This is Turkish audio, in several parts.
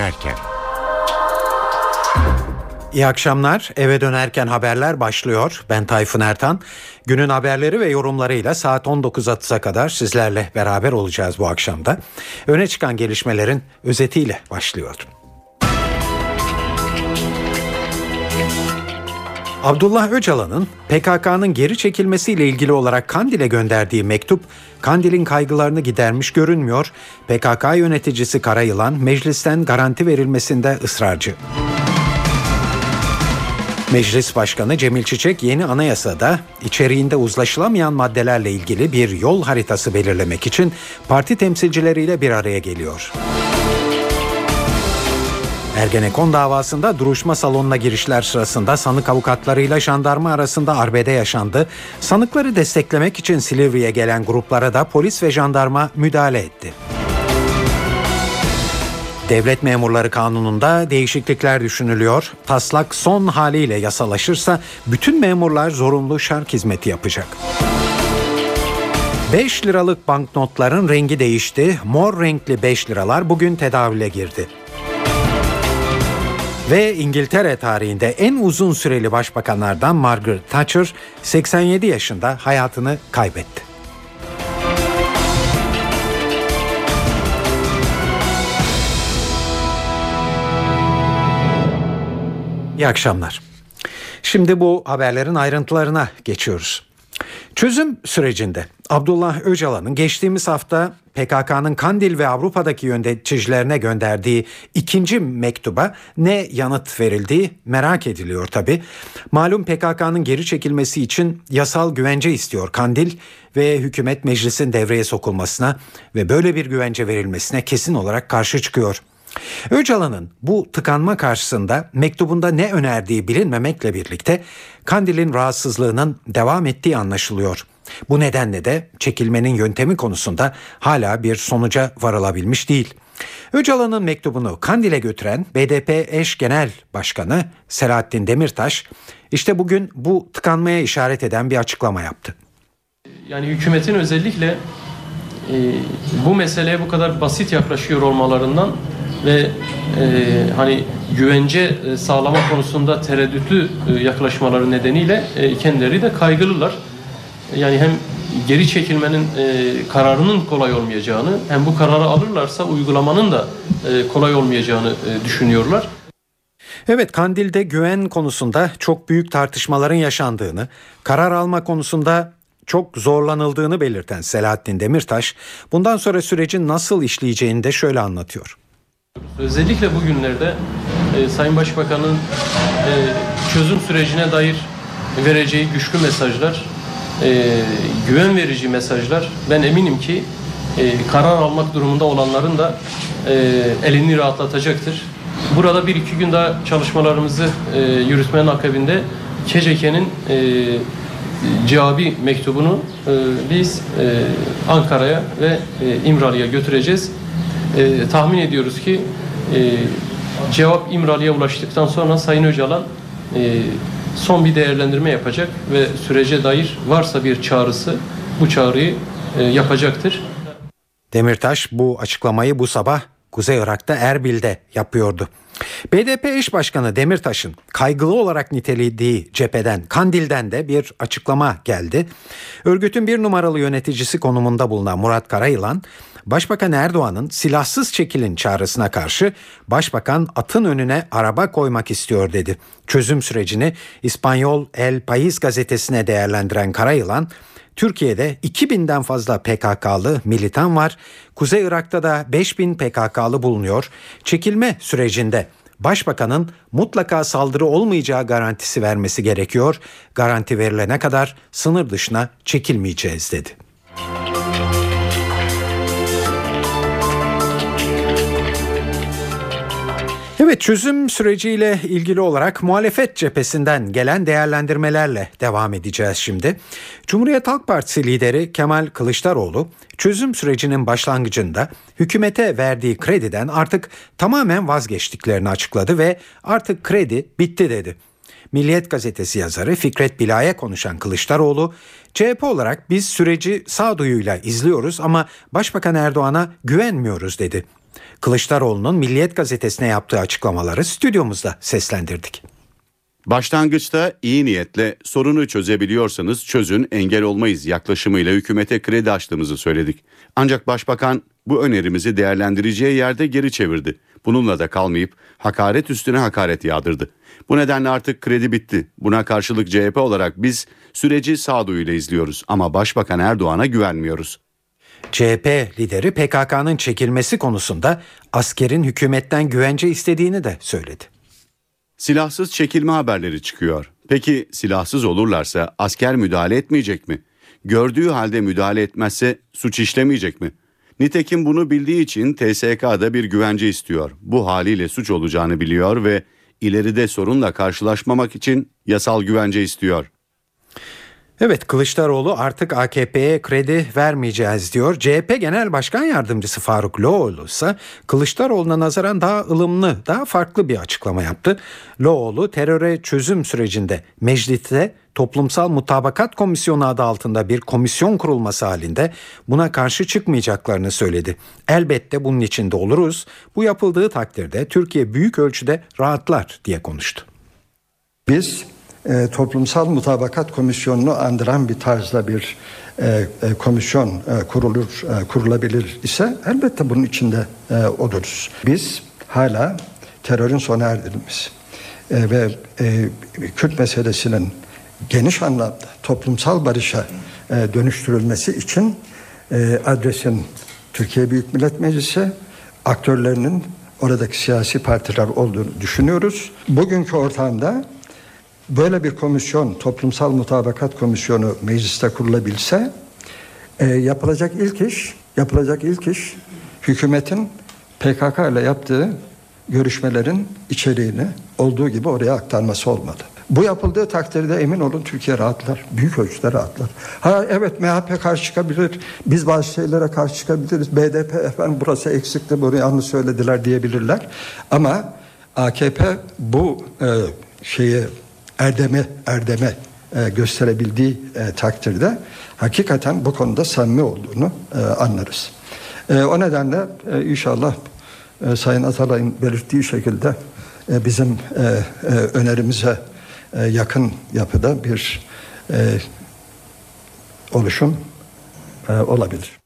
dönerken. İyi akşamlar. Eve dönerken haberler başlıyor. Ben Tayfun Ertan. Günün haberleri ve yorumlarıyla saat 19.30'a kadar sizlerle beraber olacağız bu akşamda. Öne çıkan gelişmelerin özetiyle başlıyor. Abdullah Öcalan'ın PKK'nın geri çekilmesiyle ilgili olarak Kandil'e gönderdiği mektup Kandil'in kaygılarını gidermiş görünmüyor. PKK yöneticisi Karayılan meclisten garanti verilmesinde ısrarcı. Meclis Başkanı Cemil Çiçek yeni anayasada içeriğinde uzlaşılamayan maddelerle ilgili bir yol haritası belirlemek için parti temsilcileriyle bir araya geliyor. Ergenekon davasında duruşma salonuna girişler sırasında sanık avukatlarıyla jandarma arasında arbede yaşandı. Sanıkları desteklemek için Silivri'ye gelen gruplara da polis ve jandarma müdahale etti. Devlet Memurları Kanunu'nda değişiklikler düşünülüyor. Taslak son haliyle yasalaşırsa bütün memurlar zorunlu şark hizmeti yapacak. 5 liralık banknotların rengi değişti. Mor renkli 5 liralar bugün tedavüle girdi. Ve İngiltere tarihinde en uzun süreli başbakanlardan Margaret Thatcher 87 yaşında hayatını kaybetti. İyi akşamlar. Şimdi bu haberlerin ayrıntılarına geçiyoruz. Çözüm sürecinde Abdullah Öcalan'ın geçtiğimiz hafta PKK'nın Kandil ve Avrupa'daki yöneticilerine gönderdiği ikinci mektuba ne yanıt verildiği merak ediliyor tabi. Malum PKK'nın geri çekilmesi için yasal güvence istiyor Kandil ve hükümet meclisin devreye sokulmasına ve böyle bir güvence verilmesine kesin olarak karşı çıkıyor. Öcalan'ın bu tıkanma karşısında mektubunda ne önerdiği bilinmemekle birlikte Kandil'in rahatsızlığının devam ettiği anlaşılıyor. Bu nedenle de çekilmenin yöntemi konusunda hala bir sonuca varılabilmiş değil. Öcalan'ın mektubunu Kandil'e götüren BDP eş genel başkanı Selahattin Demirtaş işte bugün bu tıkanmaya işaret eden bir açıklama yaptı. Yani hükümetin özellikle e, bu meseleye bu kadar basit yaklaşıyor olmalarından ve e, hani güvence e, sağlama konusunda tereddütlü e, yaklaşmaları nedeniyle e, kendileri de kaygılılar. Yani hem geri çekilmenin kararının kolay olmayacağını hem bu kararı alırlarsa uygulamanın da kolay olmayacağını düşünüyorlar. Evet Kandil'de güven konusunda çok büyük tartışmaların yaşandığını, karar alma konusunda çok zorlanıldığını belirten Selahattin Demirtaş, bundan sonra sürecin nasıl işleyeceğini de şöyle anlatıyor. Özellikle bugünlerde e, Sayın Başbakan'ın e, çözüm sürecine dair vereceği güçlü mesajlar, e, güven verici mesajlar ben eminim ki e, karar almak durumunda olanların da e, elini rahatlatacaktır. Burada bir iki gün daha çalışmalarımızı e, yürütmenin akabinde KCK'nin e, cevabı mektubunu e, biz e, Ankara'ya ve e, İmralı'ya götüreceğiz e, tahmin ediyoruz ki e, cevap İmralı'ya ulaştıktan sonra Sayın Öcalan e, son bir değerlendirme yapacak ve sürece dair varsa bir çağrısı bu çağrıyı e, yapacaktır. Demirtaş bu açıklamayı bu sabah Kuzey Irak'ta Erbil'de yapıyordu. BDP eş başkanı Demirtaş'ın kaygılı olarak nitelediği cepheden Kandil'den de bir açıklama geldi. Örgütün bir numaralı yöneticisi konumunda bulunan Murat Karayılan Başbakan Erdoğan'ın silahsız çekilin çağrısına karşı Başbakan atın önüne araba koymak istiyor dedi. Çözüm sürecini İspanyol El País gazetesine değerlendiren Karayılan, Türkiye'de 2000'den fazla PKK'lı militan var. Kuzey Irak'ta da 5000 PKK'lı bulunuyor. Çekilme sürecinde Başbakanın mutlaka saldırı olmayacağı garantisi vermesi gerekiyor. Garanti verilene kadar sınır dışına çekilmeyeceğiz dedi. Evet çözüm süreciyle ilgili olarak muhalefet cephesinden gelen değerlendirmelerle devam edeceğiz şimdi. Cumhuriyet Halk Partisi lideri Kemal Kılıçdaroğlu çözüm sürecinin başlangıcında hükümete verdiği krediden artık tamamen vazgeçtiklerini açıkladı ve artık kredi bitti dedi. Milliyet gazetesi yazarı Fikret Bila'ya konuşan Kılıçdaroğlu, CHP olarak biz süreci sağduyuyla izliyoruz ama Başbakan Erdoğan'a güvenmiyoruz dedi. Kılıçdaroğlu'nun Milliyet Gazetesi'ne yaptığı açıklamaları stüdyomuzda seslendirdik. Başlangıçta iyi niyetle sorunu çözebiliyorsanız çözün engel olmayız yaklaşımıyla hükümete kredi açtığımızı söyledik. Ancak başbakan bu önerimizi değerlendireceği yerde geri çevirdi. Bununla da kalmayıp hakaret üstüne hakaret yağdırdı. Bu nedenle artık kredi bitti. Buna karşılık CHP olarak biz süreci sağduyuyla izliyoruz ama Başbakan Erdoğan'a güvenmiyoruz. CHP lideri PKK'nın çekilmesi konusunda askerin hükümetten güvence istediğini de söyledi. Silahsız çekilme haberleri çıkıyor. Peki silahsız olurlarsa asker müdahale etmeyecek mi? Gördüğü halde müdahale etmezse suç işlemeyecek mi? Nitekim bunu bildiği için TSK'da bir güvence istiyor. Bu haliyle suç olacağını biliyor ve ileride sorunla karşılaşmamak için yasal güvence istiyor. Evet Kılıçdaroğlu artık AKP'ye kredi vermeyeceğiz diyor. CHP Genel Başkan Yardımcısı Faruk Loğlu ise Kılıçdaroğlu'na nazaran daha ılımlı, daha farklı bir açıklama yaptı. Loğlu teröre çözüm sürecinde mecliste Toplumsal Mutabakat Komisyonu adı altında bir komisyon kurulması halinde buna karşı çıkmayacaklarını söyledi. Elbette bunun içinde oluruz. Bu yapıldığı takdirde Türkiye büyük ölçüde rahatlar diye konuştu. Biz e, Toplumsal Mutabakat Komisyonu'nu andıran bir tarzda bir e, e, komisyon e, kurulur e, kurulabilir ise elbette bunun içinde e, oluruz. Biz hala terörün sona erdirilmesi e, ve e, Kürt meselesinin geniş anlamda toplumsal barışa e, dönüştürülmesi için e, adresin Türkiye Büyük Millet Meclisi aktörlerinin oradaki siyasi partiler olduğunu düşünüyoruz. Bugünkü ortamda böyle bir komisyon, toplumsal mutabakat komisyonu mecliste kurulabilse e, yapılacak ilk iş, yapılacak ilk iş hükümetin PKK ile yaptığı görüşmelerin içeriğini olduğu gibi oraya aktarması olmalı. Bu yapıldığı takdirde emin olun Türkiye rahatlar. Büyük ölçüde rahatlar. Ha evet MHP karşı çıkabilir. Biz bazı şeylere karşı çıkabiliriz. BDP efendim burası eksikti bunu yanlış söylediler diyebilirler. Ama AKP bu e, şeyi erdeme erdeme e, gösterebildiği e, takdirde hakikaten bu konuda samimi olduğunu e, anlarız. E, o nedenle e, inşallah e, Sayın Atalay'ın belirttiği şekilde e, bizim e, e, önerimize e, yakın yapıda bir e, oluşum e, olabilir.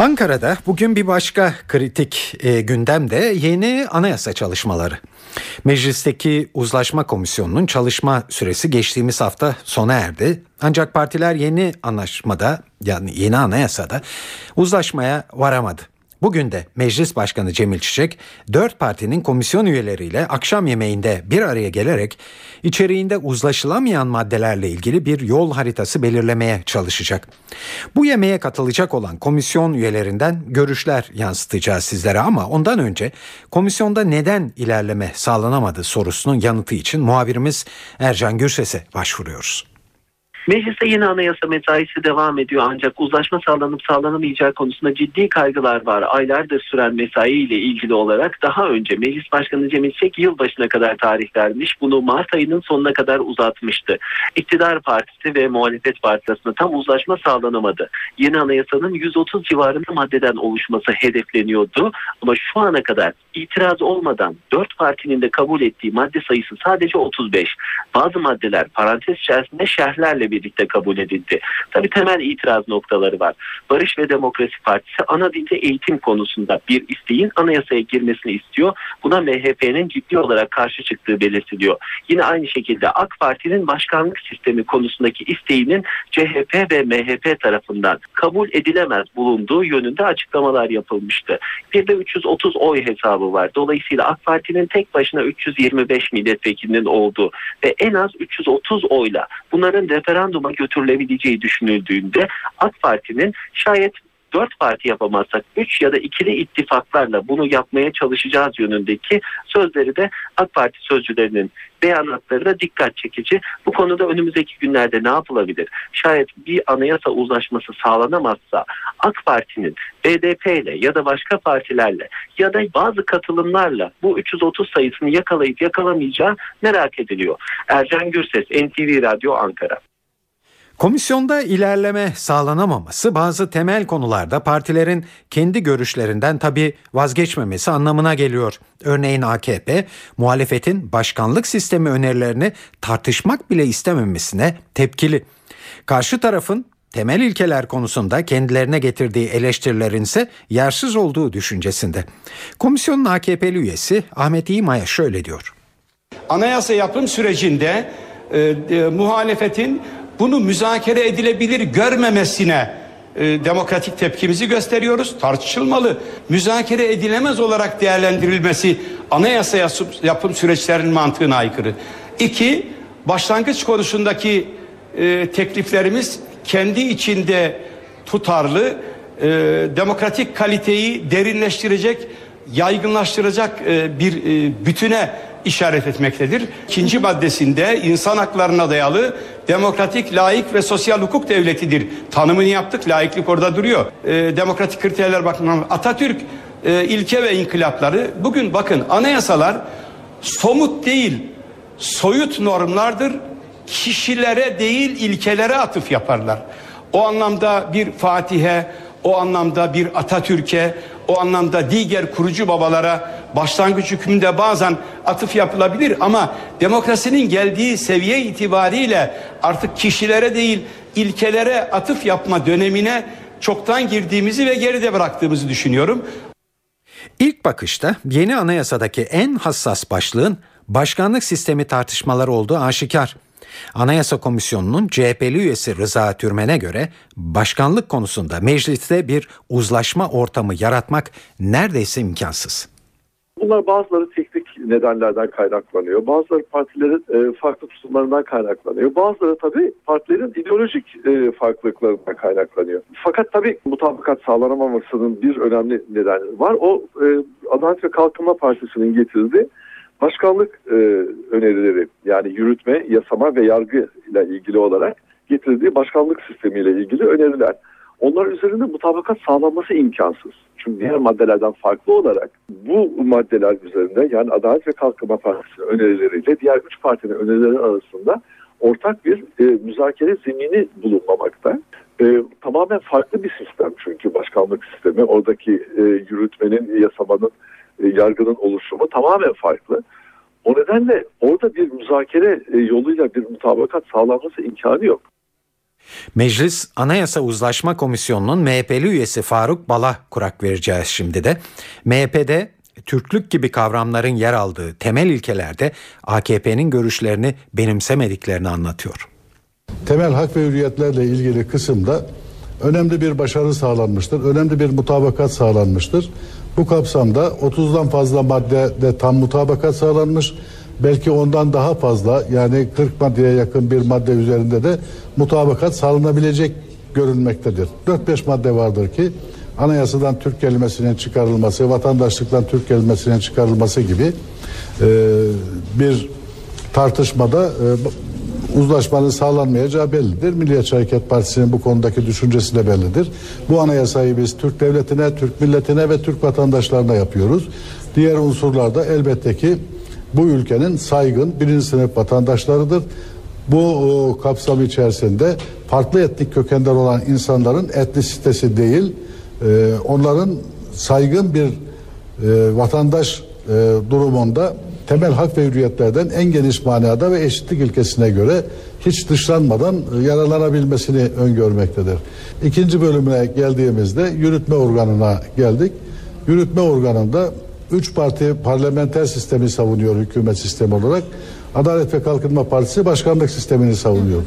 Ankara'da bugün bir başka kritik e, gündemde yeni anayasa çalışmaları. Meclisteki uzlaşma komisyonunun çalışma süresi geçtiğimiz hafta sona erdi. Ancak partiler yeni anlaşmada yani yeni anayasada uzlaşmaya varamadı. Bugün de Meclis Başkanı Cemil Çiçek dört partinin komisyon üyeleriyle akşam yemeğinde bir araya gelerek içeriğinde uzlaşılamayan maddelerle ilgili bir yol haritası belirlemeye çalışacak. Bu yemeğe katılacak olan komisyon üyelerinden görüşler yansıtacağız sizlere ama ondan önce komisyonda neden ilerleme sağlanamadı sorusunun yanıtı için muhabirimiz Ercan Gürses'e başvuruyoruz. Mecliste yeni anayasa mesaisi devam ediyor ancak uzlaşma sağlanıp sağlanamayacağı konusunda ciddi kaygılar var. Aylardır süren mesai ile ilgili olarak daha önce Meclis Başkanı Cemil Çek yılbaşına kadar tarih vermiş. Bunu Mart ayının sonuna kadar uzatmıştı. İktidar Partisi ve Muhalefet Partisi arasında tam uzlaşma sağlanamadı. Yeni anayasanın 130 civarında maddeden oluşması hedefleniyordu. Ama şu ana kadar itiraz olmadan 4 partinin de kabul ettiği madde sayısı sadece 35. Bazı maddeler parantez içerisinde şerhlerle birlikte kabul edildi. Tabi temel itiraz noktaları var. Barış ve Demokrasi Partisi ana dilde eğitim konusunda bir isteğin anayasaya girmesini istiyor. Buna MHP'nin ciddi olarak karşı çıktığı belirtiliyor. Yine aynı şekilde AK Parti'nin başkanlık sistemi konusundaki isteğinin CHP ve MHP tarafından kabul edilemez bulunduğu yönünde açıklamalar yapılmıştı. Bir de 330 oy hesabı var. Dolayısıyla AK Parti'nin tek başına 325 milletvekilinin olduğu ve en az 330 oyla bunların referanduma götürülebileceği düşünüldüğünde AK Parti'nin şayet dört parti yapamazsak üç ya da ikili ittifaklarla bunu yapmaya çalışacağız yönündeki sözleri de AK Parti sözcülerinin beyanatları da dikkat çekici. Bu konuda önümüzdeki günlerde ne yapılabilir? Şayet bir anayasa uzlaşması sağlanamazsa AK Parti'nin BDP ile ya da başka partilerle ya da bazı katılımlarla bu 330 sayısını yakalayıp yakalamayacağı merak ediliyor. Ercan Gürses, NTV Radyo Ankara. Komisyonda ilerleme sağlanamaması bazı temel konularda partilerin kendi görüşlerinden tabi vazgeçmemesi anlamına geliyor. Örneğin AKP muhalefetin başkanlık sistemi önerilerini tartışmak bile istememesine tepkili. Karşı tarafın temel ilkeler konusunda kendilerine getirdiği eleştirilerin ise yersiz olduğu düşüncesinde. Komisyonun AKP'li üyesi Ahmet İmaya şöyle diyor. Anayasa yapım sürecinde e, e, muhalefetin bunu müzakere edilebilir görmemesine e, demokratik tepkimizi gösteriyoruz. Tartışılmalı. Müzakere edilemez olarak değerlendirilmesi anayasa yapım süreçlerinin mantığına aykırı. İki, başlangıç konusundaki e, tekliflerimiz kendi içinde tutarlı, e, demokratik kaliteyi derinleştirecek, yaygınlaştıracak e, bir e, bütüne işaret etmektedir. İkinci maddesinde insan haklarına dayalı demokratik, layık ve sosyal hukuk devletidir. Tanımını yaptık, layıklık orada duruyor. E, demokratik kriterler bakımından Atatürk e, ilke ve inkılapları bugün bakın anayasalar somut değil, soyut normlardır. Kişilere değil ilkelere atıf yaparlar. O anlamda bir Fatih'e, o anlamda bir Atatürk'e, o anlamda diğer kurucu babalara başlangıç hükmünde bazen atıf yapılabilir ama demokrasinin geldiği seviye itibariyle artık kişilere değil ilkelere atıf yapma dönemine çoktan girdiğimizi ve geride bıraktığımızı düşünüyorum. İlk bakışta yeni anayasadaki en hassas başlığın başkanlık sistemi tartışmaları olduğu aşikar. Anayasa Komisyonu'nun CHP'li üyesi Rıza Türmen'e göre başkanlık konusunda mecliste bir uzlaşma ortamı yaratmak neredeyse imkansız. Bunlar bazıları teknik nedenlerden kaynaklanıyor. Bazıları partilerin e, farklı tutumlarından kaynaklanıyor. Bazıları tabii partilerin ideolojik e, farklılıklarından kaynaklanıyor. Fakat tabii mutabakat sağlanamamasının bir önemli nedeni var. O e, Adalet ve Kalkınma Partisi'nin getirdiği başkanlık e, önerileri yani yürütme, yasama ve yargı ile ilgili olarak getirdiği başkanlık sistemiyle ilgili öneriler. Onlar üzerinde mutabakat sağlanması imkansız. Çünkü diğer maddelerden farklı olarak bu maddeler üzerinde yani Adalet ve Kalkınma Partisi'nin önerileriyle diğer üç partinin önerileri arasında ortak bir e, müzakere zemini bulunmamakta. E, tamamen farklı bir sistem çünkü başkanlık sistemi. Oradaki e, yürütmenin, yasamanın, yargının oluşumu tamamen farklı. O nedenle orada bir müzakere e, yoluyla bir mutabakat sağlanması imkanı yok. Meclis Anayasa Uzlaşma Komisyonu'nun MHP'li üyesi Faruk Bal'a kurak vereceğiz şimdi de. MHP'de Türklük gibi kavramların yer aldığı temel ilkelerde AKP'nin görüşlerini benimsemediklerini anlatıyor. Temel hak ve hürriyetlerle ilgili kısımda önemli bir başarı sağlanmıştır. Önemli bir mutabakat sağlanmıştır. Bu kapsamda 30'dan fazla maddede tam mutabakat sağlanmış. Belki ondan daha fazla yani 40 maddeye yakın bir madde üzerinde de mutabakat sağlanabilecek görünmektedir. 4-5 madde vardır ki anayasadan Türk kelimesinin çıkarılması, vatandaşlıktan Türk kelimesinin çıkarılması gibi e, bir tartışmada e, uzlaşmanın sağlanmayacağı bellidir. Milliyetçi Hareket Partisi'nin bu konudaki düşüncesi de bellidir. Bu anayasayı biz Türk devletine, Türk milletine ve Türk vatandaşlarına yapıyoruz. Diğer unsurlar da elbette ki bu ülkenin saygın birinci sınıf vatandaşlarıdır. Bu o, kapsam içerisinde farklı etnik kökenden olan insanların etnisitesi değil, e, onların saygın bir e, vatandaş e, durumunda temel hak ve hürriyetlerden en geniş manada ve eşitlik ilkesine göre hiç dışlanmadan e, yararlanabilmesini öngörmektedir. İkinci bölümüne geldiğimizde yürütme organına geldik. Yürütme organında üç parti parlamenter sistemi savunuyor hükümet sistemi olarak. Adalet ve Kalkınma Partisi başkanlık sistemini savunuyor.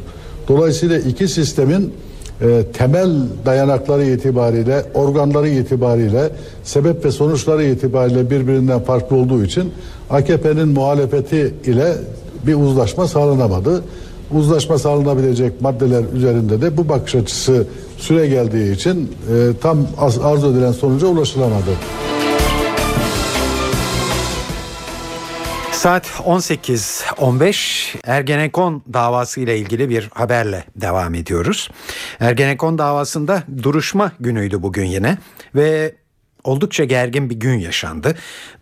Dolayısıyla iki sistemin e, temel dayanakları itibariyle, organları itibariyle, sebep ve sonuçları itibariyle birbirinden farklı olduğu için AKP'nin muhalefeti ile bir uzlaşma sağlanamadı. uzlaşma sağlanabilecek maddeler üzerinde de bu bakış açısı süre geldiği için e, tam arzu edilen sonuca ulaşılamadı. Saat 18.15 Ergenekon davası ile ilgili bir haberle devam ediyoruz. Ergenekon davasında duruşma günüydü bugün yine ve oldukça gergin bir gün yaşandı.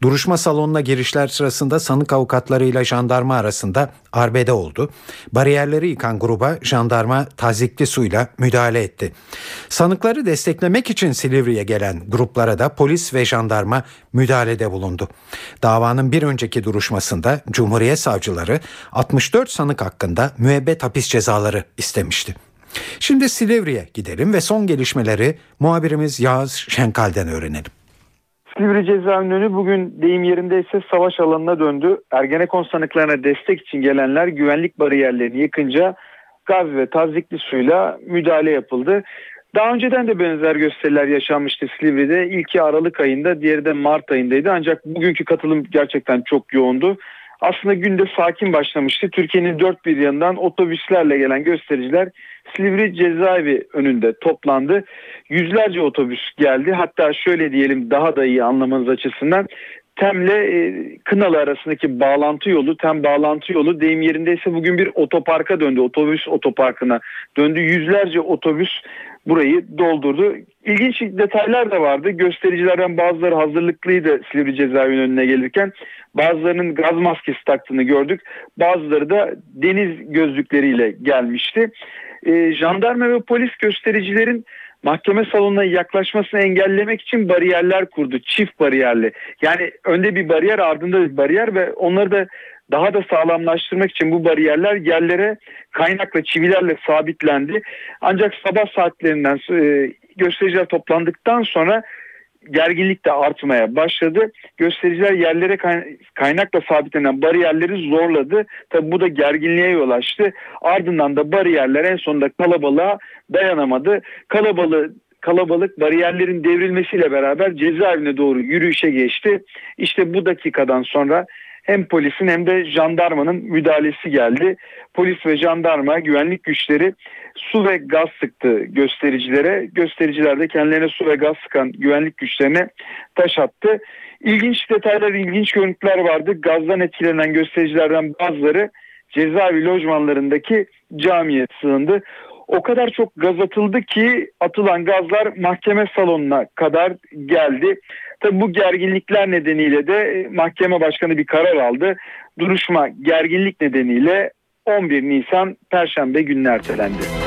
Duruşma salonuna girişler sırasında sanık avukatlarıyla jandarma arasında arbede oldu. Bariyerleri yıkan gruba jandarma tazikli suyla müdahale etti. Sanıkları desteklemek için Silivri'ye gelen gruplara da polis ve jandarma müdahalede bulundu. Davanın bir önceki duruşmasında Cumhuriyet savcıları 64 sanık hakkında müebbet hapis cezaları istemişti. Şimdi Silivri'ye gidelim ve son gelişmeleri muhabirimiz Yağız Şenkal'den öğrenelim. Silivri önü bugün deyim yerinde ise savaş alanına döndü. Ergenekon sanıklarına destek için gelenler güvenlik bariyerlerini yıkınca gaz ve tazikli suyla müdahale yapıldı. Daha önceden de benzer gösteriler yaşanmıştı Silivri'de. İlki Aralık ayında, diğeri de Mart ayındaydı. Ancak bugünkü katılım gerçekten çok yoğundu. Aslında günde sakin başlamıştı. Türkiye'nin dört bir yanından otobüslerle gelen göstericiler Silivri cezaevi önünde toplandı. Yüzlerce otobüs geldi. Hatta şöyle diyelim daha da iyi anlamanız açısından Tem'le e, Kınalı arasındaki bağlantı yolu, Tem bağlantı yolu deyim yerindeyse bugün bir otoparka döndü. Otobüs otoparkına döndü. Yüzlerce otobüs burayı doldurdu. İlginç detaylar da vardı. Göstericilerden bazıları hazırlıklıydı Silivri cezaevinin önüne gelirken. Bazılarının gaz maskesi taktığını gördük. Bazıları da deniz gözlükleriyle gelmişti. E, jandarma ve polis göstericilerin mahkeme salonuna yaklaşmasını engellemek için bariyerler kurdu. Çift bariyerli. Yani önde bir bariyer ardında bir bariyer ve onları da daha da sağlamlaştırmak için bu bariyerler yerlere kaynakla çivilerle sabitlendi. Ancak sabah saatlerinden e, göstericiler toplandıktan sonra gerginlik de artmaya başladı. Göstericiler yerlere kaynakla sabitlenen bariyerleri zorladı. Tabi bu da gerginliğe yol açtı. Ardından da bariyerler en sonunda kalabalığa dayanamadı. Kalabalığı kalabalık bariyerlerin devrilmesiyle beraber cezaevine doğru yürüyüşe geçti. İşte bu dakikadan sonra hem polisin hem de jandarmanın müdahalesi geldi. Polis ve jandarma güvenlik güçleri su ve gaz sıktı göstericilere. Göstericiler de kendilerine su ve gaz sıkan güvenlik güçlerine taş attı. İlginç detaylar, ilginç görüntüler vardı. Gazdan etkilenen göstericilerden bazıları cezaevi lojmanlarındaki camiye sığındı. O kadar çok gaz atıldı ki atılan gazlar mahkeme salonuna kadar geldi. Tabi bu gerginlikler nedeniyle de e, mahkeme başkanı bir karar aldı. Duruşma gerginlik nedeniyle 11 Nisan Perşembe gününe ertelendi.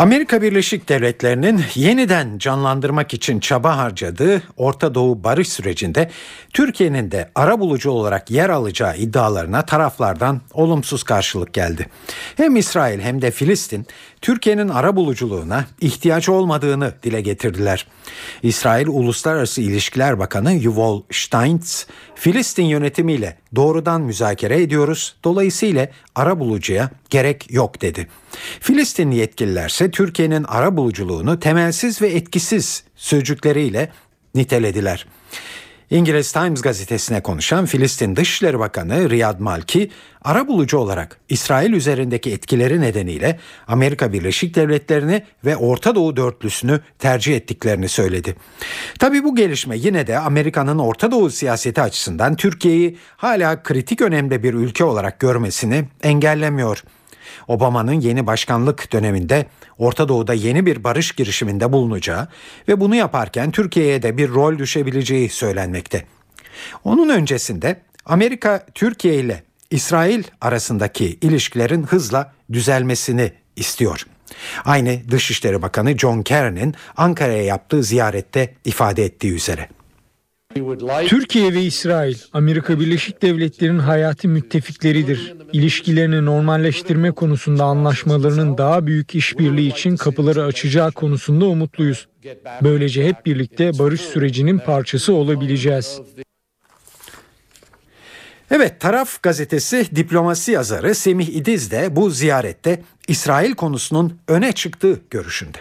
Amerika Birleşik Devletleri'nin yeniden canlandırmak için çaba harcadığı Orta Doğu barış sürecinde Türkiye'nin de ara bulucu olarak yer alacağı iddialarına taraflardan olumsuz karşılık geldi. Hem İsrail hem de Filistin Türkiye'nin ara buluculuğuna ihtiyaç olmadığını dile getirdiler. İsrail Uluslararası İlişkiler Bakanı Yuval Steinitz, Filistin yönetimiyle doğrudan müzakere ediyoruz. Dolayısıyla ara bulucuya gerek yok dedi. Filistin yetkililerse Türkiye'nin ara buluculuğunu temelsiz ve etkisiz sözcükleriyle nitelediler. İngiliz Times gazetesine konuşan Filistin Dışişleri Bakanı Riyad Malki, ara bulucu olarak İsrail üzerindeki etkileri nedeniyle Amerika Birleşik Devletleri'ni ve Orta Doğu dörtlüsünü tercih ettiklerini söyledi. Tabi bu gelişme yine de Amerika'nın Orta Doğu siyaseti açısından Türkiye'yi hala kritik önemde bir ülke olarak görmesini engellemiyor. Obama'nın yeni başkanlık döneminde Orta Doğu'da yeni bir barış girişiminde bulunacağı ve bunu yaparken Türkiye'ye de bir rol düşebileceği söylenmekte. Onun öncesinde Amerika Türkiye ile İsrail arasındaki ilişkilerin hızla düzelmesini istiyor. Aynı Dışişleri Bakanı John Kerry'nin Ankara'ya yaptığı ziyarette ifade ettiği üzere. Türkiye ve İsrail, Amerika Birleşik Devletleri'nin hayati müttefikleridir. İlişkilerini normalleştirme konusunda anlaşmalarının daha büyük işbirliği için kapıları açacağı konusunda umutluyuz. Böylece hep birlikte barış sürecinin parçası olabileceğiz. Evet Taraf gazetesi diplomasi yazarı Semih İdiz de bu ziyarette İsrail konusunun öne çıktığı görüşünde.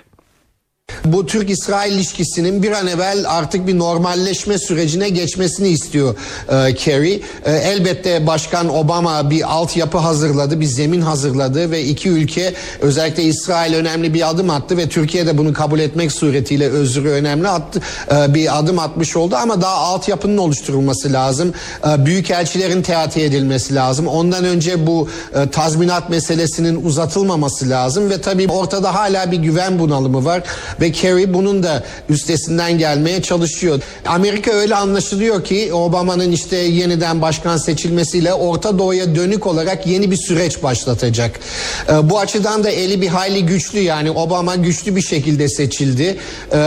Bu Türk-İsrail ilişkisinin bir an evvel artık bir normalleşme sürecine geçmesini istiyor e, Kerry. E, elbette Başkan Obama bir altyapı hazırladı, bir zemin hazırladı ve iki ülke özellikle İsrail önemli bir adım attı ve Türkiye de bunu kabul etmek suretiyle özrü önemli attı, e, bir adım atmış oldu ama daha altyapının oluşturulması lazım. E, büyükelçilerin teati edilmesi lazım. Ondan önce bu e, tazminat meselesinin uzatılmaması lazım ve tabii ortada hala bir güven bunalımı var ve Kerry bunun da üstesinden gelmeye çalışıyor. Amerika öyle anlaşılıyor ki Obama'nın işte yeniden başkan seçilmesiyle Orta Doğu'ya dönük olarak yeni bir süreç başlatacak. Ee, bu açıdan da eli bir hayli güçlü yani Obama güçlü bir şekilde seçildi ee,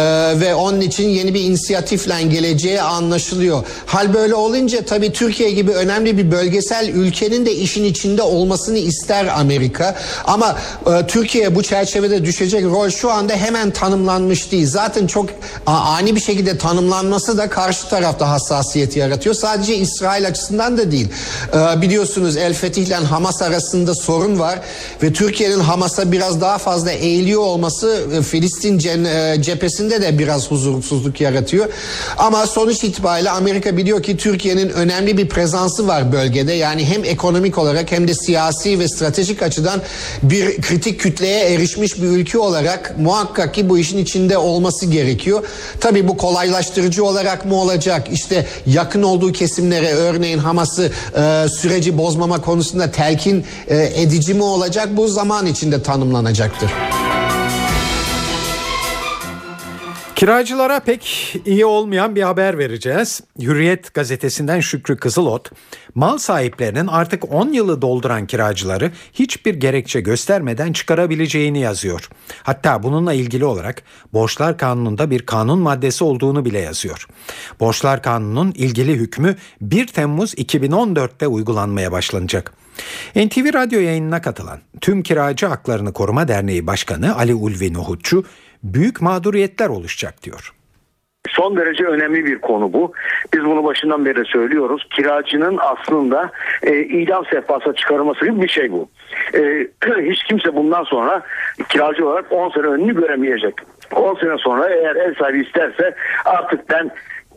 ve onun için yeni bir inisiyatifle geleceği anlaşılıyor. Hal böyle olunca tabii Türkiye gibi önemli bir bölgesel ülkenin de işin içinde olmasını ister Amerika. Ama e, Türkiye bu çerçevede düşecek rol şu anda hemen tanımlanmış değil. Zaten çok ani bir şekilde tanımlanması da karşı tarafta hassasiyet yaratıyor. Sadece İsrail açısından da değil. Ee, biliyorsunuz El Fetih ile Hamas arasında sorun var ve Türkiye'nin Hamas'a biraz daha fazla eğiliyor olması e, Filistin e, cephesinde de biraz huzursuzluk yaratıyor. Ama sonuç itibariyle Amerika biliyor ki Türkiye'nin önemli bir prezansı var bölgede. Yani hem ekonomik olarak hem de siyasi ve stratejik açıdan bir kritik kütleye erişmiş bir ülke olarak muhakkak ki bu işin içinde olması gerekiyor. Tabii bu kolaylaştırıcı olarak mı olacak? İşte yakın olduğu kesimlere örneğin Hamas'ı e, süreci bozmama konusunda telkin e, edici mi olacak? Bu zaman içinde tanımlanacaktır. Kiracılara pek iyi olmayan bir haber vereceğiz. Hürriyet gazetesinden Şükrü Kızılot, mal sahiplerinin artık 10 yılı dolduran kiracıları hiçbir gerekçe göstermeden çıkarabileceğini yazıyor. Hatta bununla ilgili olarak Borçlar Kanunu'nda bir kanun maddesi olduğunu bile yazıyor. Borçlar Kanunu'nun ilgili hükmü 1 Temmuz 2014'te uygulanmaya başlanacak. NTV Radyo yayınına katılan Tüm Kiracı Haklarını Koruma Derneği Başkanı Ali Ulvi Nohutçu büyük mağduriyetler oluşacak diyor. Son derece önemli bir konu bu. Biz bunu başından beri söylüyoruz. Kiracının aslında e, idam sehpasına çıkarılması gibi bir şey bu. E, hiç kimse bundan sonra kiracı olarak 10 sene önünü göremeyecek. 10 sene sonra eğer ev sahibi isterse artık ben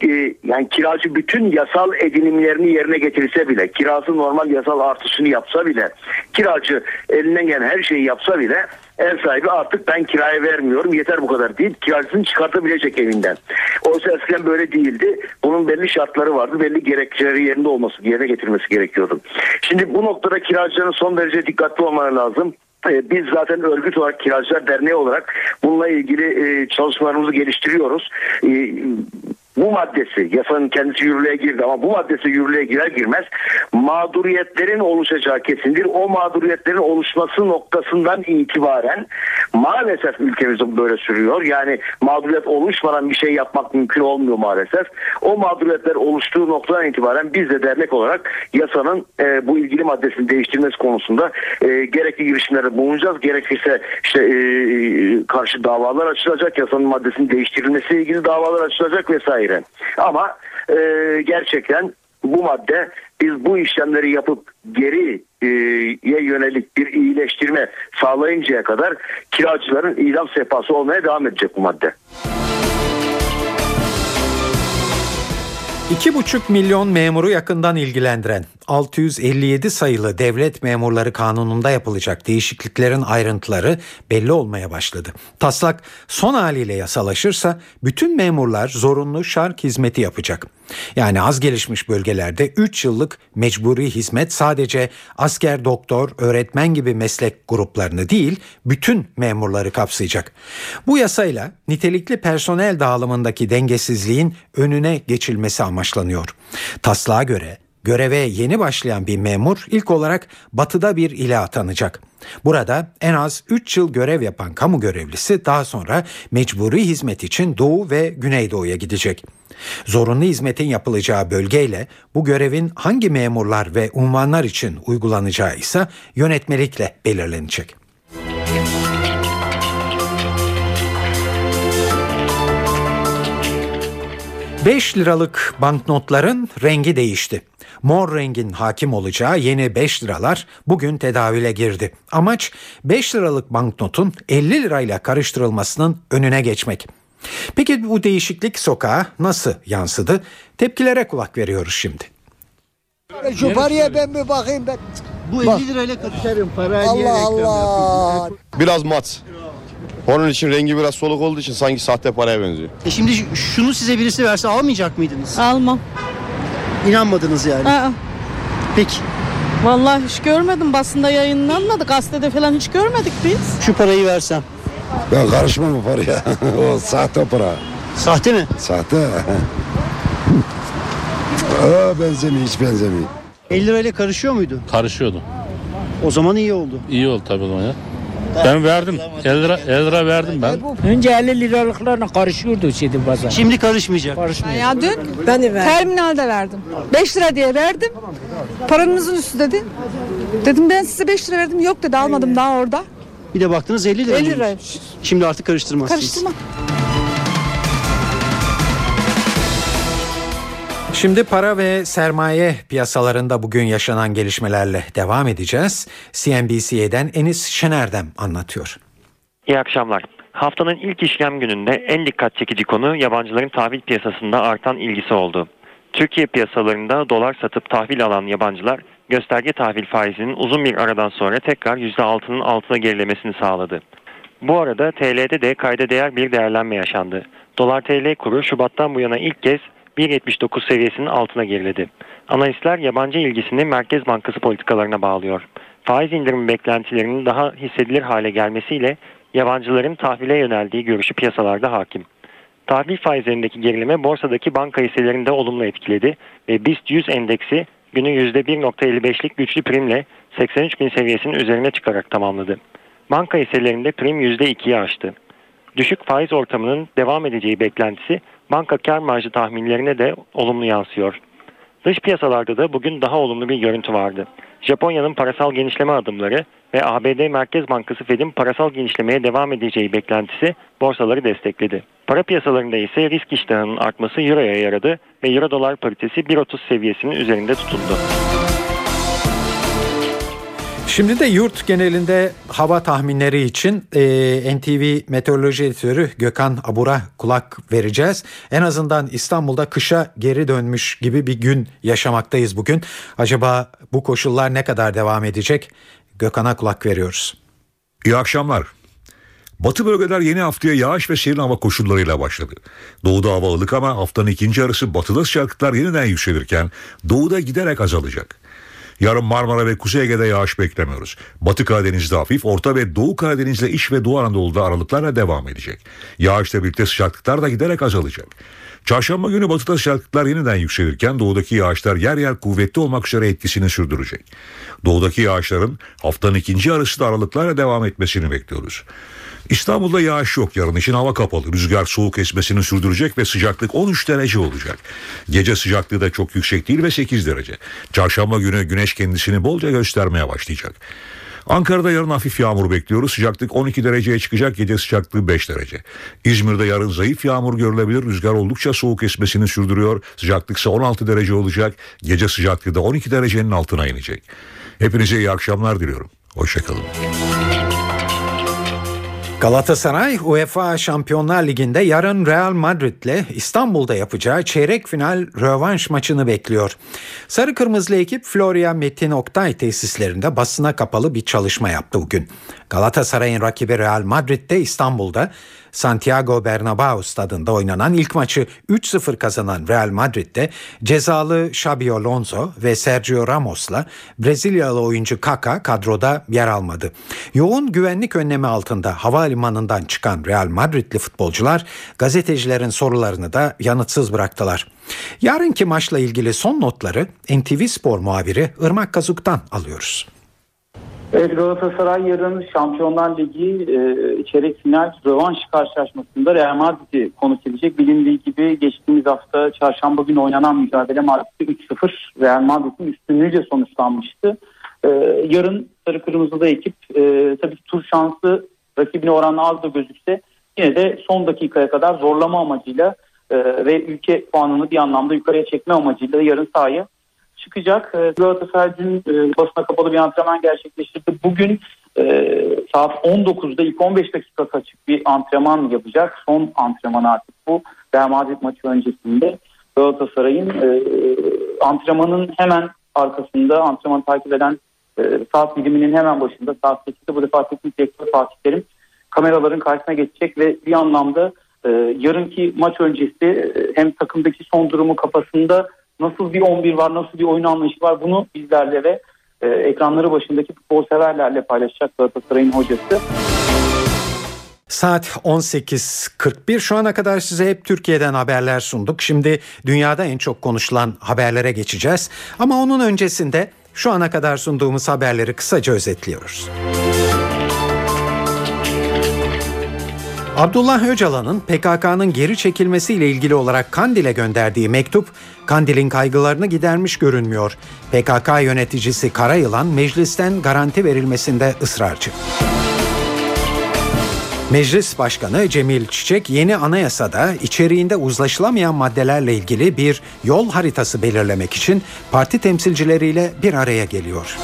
e, yani kiracı bütün yasal edinimlerini yerine getirirse bile kirası normal yasal artışını yapsa bile kiracı elinden gelen her şeyi yapsa bile ev sahibi artık ben kiraya vermiyorum yeter bu kadar deyip kiracısını çıkartabilecek evinden. Oysa eskiden böyle değildi. Bunun belli şartları vardı. Belli gerekçeleri yerinde olması, yerine getirmesi gerekiyordu. Şimdi bu noktada kiracıların son derece dikkatli olmaları lazım e, biz zaten örgüt olarak Kiracılar Derneği olarak bununla ilgili e, çalışmalarımızı geliştiriyoruz. E, bu maddesi yasanın kendisi yürürlüğe girdi ama bu maddesi yürürlüğe girer girmez mağduriyetlerin oluşacağı kesindir. O mağduriyetlerin oluşması noktasından itibaren maalesef ülkemizde böyle sürüyor. Yani mağduriyet oluşmadan bir şey yapmak mümkün olmuyor maalesef. O mağduriyetler oluştuğu noktadan itibaren biz de dernek olarak yasanın e, bu ilgili maddesini değiştirmesi konusunda e, gerekli girişimlerde bulunacağız. Gerekirse işte e, karşı davalar açılacak. Yasanın maddesinin değiştirilmesiyle ilgili davalar açılacak vesaire vesaire. Ama e, gerçekten bu madde biz bu işlemleri yapıp geriye yönelik bir iyileştirme sağlayıncaya kadar kiracıların idam sehpası olmaya devam edecek bu madde. 2,5 milyon memuru yakından ilgilendiren 657 sayılı devlet memurları kanununda yapılacak değişikliklerin ayrıntıları belli olmaya başladı. Taslak son haliyle yasalaşırsa bütün memurlar zorunlu şark hizmeti yapacak. Yani az gelişmiş bölgelerde 3 yıllık mecburi hizmet sadece asker, doktor, öğretmen gibi meslek gruplarını değil bütün memurları kapsayacak. Bu yasayla nitelikli personel dağılımındaki dengesizliğin önüne geçilmesi amaçlanıyor. Taslağa göre Göreve yeni başlayan bir memur ilk olarak batıda bir ile atanacak. Burada en az 3 yıl görev yapan kamu görevlisi daha sonra mecburi hizmet için Doğu ve Güneydoğu'ya gidecek. Zorunlu hizmetin yapılacağı bölgeyle bu görevin hangi memurlar ve unvanlar için uygulanacağı ise yönetmelikle belirlenecek. 5 liralık banknotların rengi değişti. Mor rengin hakim olacağı yeni 5 liralar bugün tedavüle girdi. Amaç 5 liralık banknotun 50 lirayla karıştırılmasının önüne geçmek. Peki bu değişiklik sokağa nasıl yansıdı? Tepkilere kulak veriyoruz şimdi. Şu paraya ben bir bakayım ben. Bu 50 lirayla karıştırın parayı Allah Allah. Biraz mat. Onun için rengi biraz soluk olduğu için sanki sahte paraya benziyor. E şimdi şunu size birisi verse almayacak mıydınız? Almam. İnanmadınız yani. Aa, Peki vallahi hiç görmedim. Basında yayınlanmadı. Gazetede falan hiç görmedik biz. şu parayı versem. Ben karışmam bu paraya. o sahte para. Sahte mi? Sahte. Aa, benzemiyor hiç benzemiyor. 50 lirayla karışıyor muydu? Karışıyordu. O zaman iyi oldu. İyi oldu tabii o zaman ya. Ben verdim. 50 lira, 50 lira verdim ben. Önce 50 liralıklarla karışıyordu şeydi pazar. Şimdi karışmayacak. Karışmıyor. Ya dün ben terminalde verdim. 5 lira diye verdim. Paranızın üstü dedi. Dedim ben size 5 lira verdim. Yok dedi almadım daha orada. Bir de baktınız 50 lira. 50 mıymış? liraymış. Şimdi artık karıştırmazsınız. Karıştırma. Şimdi para ve sermaye piyasalarında bugün yaşanan gelişmelerle devam edeceğiz. CNBC'den Enis Şener'den anlatıyor. İyi akşamlar. Haftanın ilk işlem gününde en dikkat çekici konu yabancıların tahvil piyasasında artan ilgisi oldu. Türkiye piyasalarında dolar satıp tahvil alan yabancılar gösterge tahvil faizinin uzun bir aradan sonra tekrar %6'nın altına gerilemesini sağladı. Bu arada TL'de de kayda değer bir değerlenme yaşandı. Dolar TL kuru Şubat'tan bu yana ilk kez 1.79 seviyesinin altına geriledi. Analistler yabancı ilgisini Merkez Bankası politikalarına bağlıyor. Faiz indirimi beklentilerinin daha hissedilir hale gelmesiyle yabancıların tahvile yöneldiği görüşü piyasalarda hakim. Tahvil faizlerindeki gerileme borsadaki banka hisselerinde olumlu etkiledi ve BIST 100 endeksi günü %1.55'lik güçlü primle 83 bin seviyesinin üzerine çıkarak tamamladı. Banka hisselerinde prim %2'yi aştı. Düşük faiz ortamının devam edeceği beklentisi banka kar marjı tahminlerine de olumlu yansıyor. Dış piyasalarda da bugün daha olumlu bir görüntü vardı. Japonya'nın parasal genişleme adımları ve ABD Merkez Bankası Fed'in parasal genişlemeye devam edeceği beklentisi borsaları destekledi. Para piyasalarında ise risk iştahının artması Euro'ya yaradı ve Euro dolar paritesi 1.30 seviyesinin üzerinde tutundu. Şimdi de yurt genelinde hava tahminleri için e, NTV Meteoroloji Editörü Gökhan Abur'a kulak vereceğiz. En azından İstanbul'da kışa geri dönmüş gibi bir gün yaşamaktayız bugün. Acaba bu koşullar ne kadar devam edecek? Gökhan'a kulak veriyoruz. İyi akşamlar. Batı bölgeler yeni haftaya yağış ve serin hava koşullarıyla başladı. Doğuda hava ılık ama haftanın ikinci yarısı batıda sıcaklıklar yeniden yükselirken doğuda giderek azalacak. Yarın Marmara ve Kuzey Ege'de yağış beklemiyoruz. Batı Karadeniz'de hafif, Orta ve Doğu Karadeniz'de İç ve Doğu Anadolu'da aralıklarla devam edecek. Yağışla birlikte sıcaklıklar da giderek azalacak. Çarşamba günü batıda sıcaklıklar yeniden yükselirken doğudaki yağışlar yer yer kuvvetli olmak üzere etkisini sürdürecek. Doğudaki yağışların haftanın ikinci yarısı aralıklarla devam etmesini bekliyoruz. İstanbul'da yağış yok yarın için hava kapalı. Rüzgar soğuk esmesini sürdürecek ve sıcaklık 13 derece olacak. Gece sıcaklığı da çok yüksek değil ve 8 derece. Çarşamba günü güneş kendisini bolca göstermeye başlayacak. Ankara'da yarın hafif yağmur bekliyoruz. Sıcaklık 12 dereceye çıkacak. Gece sıcaklığı 5 derece. İzmir'de yarın zayıf yağmur görülebilir. Rüzgar oldukça soğuk esmesini sürdürüyor. Sıcaklık ise 16 derece olacak. Gece sıcaklığı da 12 derecenin altına inecek. Hepinize iyi akşamlar diliyorum. Hoşçakalın. Galatasaray UEFA Şampiyonlar Ligi'nde yarın Real Madrid'le İstanbul'da yapacağı çeyrek final rövanş maçını bekliyor. Sarı Kırmızılı ekip Florya Metin Oktay tesislerinde basına kapalı bir çalışma yaptı bugün. Galatasaray'ın rakibi Real Madrid'de İstanbul'da Santiago Bernabéu stadında oynanan ilk maçı 3-0 kazanan Real Madrid'de cezalı Xabi Alonso ve Sergio Ramos'la Brezilyalı oyuncu Kaka kadroda yer almadı. Yoğun güvenlik önlemi altında havalimanından çıkan Real Madridli futbolcular gazetecilerin sorularını da yanıtsız bıraktılar. Yarınki maçla ilgili son notları NTV Spor muhabiri Irmak Kazuk'tan alıyoruz. Evet, Galatasaray yarın Şampiyonlar Ligi e, çeyrek final rövanş karşılaşmasında Real Madrid'i konuk edecek. Bilindiği gibi geçtiğimiz hafta çarşamba günü oynanan mücadele Madrid'de 3-0 Real Madrid'in üstünlüğüyle sonuçlanmıştı. E, yarın Sarı Kırmızı'da ekip e, tabii ki tur şansı rakibine oranla az da gözükse yine de son dakikaya kadar zorlama amacıyla e, ve ülke puanını bir anlamda yukarıya çekme amacıyla yarın sahaya çıkacak. E, Galatasaray dün e, basına kapalı bir antrenman gerçekleştirdi. Bugün e, saat 19'da ilk 15 dakika açık bir antrenman yapacak. Son antrenman artık bu. Real Madrid maçı öncesinde Galatasaray'ın e, antrenmanın hemen arkasında antrenman takip eden saat biliminin hemen başında saat 8'de bu defa teknik direktör Fatih Terim kameraların karşısına geçecek ve bir anlamda yarınki maç öncesi hem takımdaki son durumu kafasında nasıl bir 11 var, nasıl bir oyun anlayışı var bunu bizlerle ve e, ekranları başındaki futbol severlerle paylaşacak Galatasaray'ın hocası. Saat 18.41 şu ana kadar size hep Türkiye'den haberler sunduk. Şimdi dünyada en çok konuşulan haberlere geçeceğiz. Ama onun öncesinde şu ana kadar sunduğumuz haberleri kısaca özetliyoruz. Abdullah Öcalan'ın PKK'nın geri çekilmesiyle ilgili olarak Kandil'e gönderdiği mektup Kandil'in kaygılarını gidermiş görünmüyor. PKK yöneticisi Karayılan meclisten garanti verilmesinde ısrarcı. Meclis Başkanı Cemil Çiçek yeni anayasada içeriğinde uzlaşılamayan maddelerle ilgili bir yol haritası belirlemek için parti temsilcileriyle bir araya geliyor.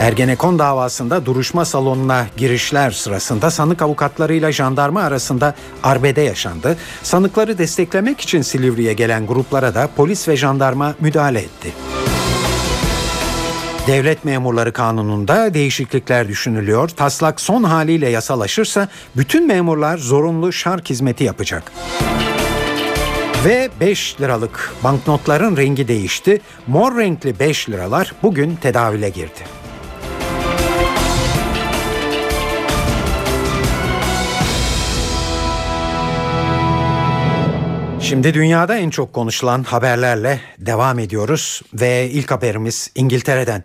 Ergenekon davasında duruşma salonuna girişler sırasında sanık avukatlarıyla jandarma arasında arbede yaşandı. Sanıkları desteklemek için Silivri'ye gelen gruplara da polis ve jandarma müdahale etti. Devlet Memurları Kanunu'nda değişiklikler düşünülüyor. Taslak son haliyle yasalaşırsa bütün memurlar zorunlu şark hizmeti yapacak. Ve 5 liralık banknotların rengi değişti. Mor renkli 5 liralar bugün tedavüle girdi. Şimdi dünyada en çok konuşulan haberlerle devam ediyoruz ve ilk haberimiz İngiltere'den.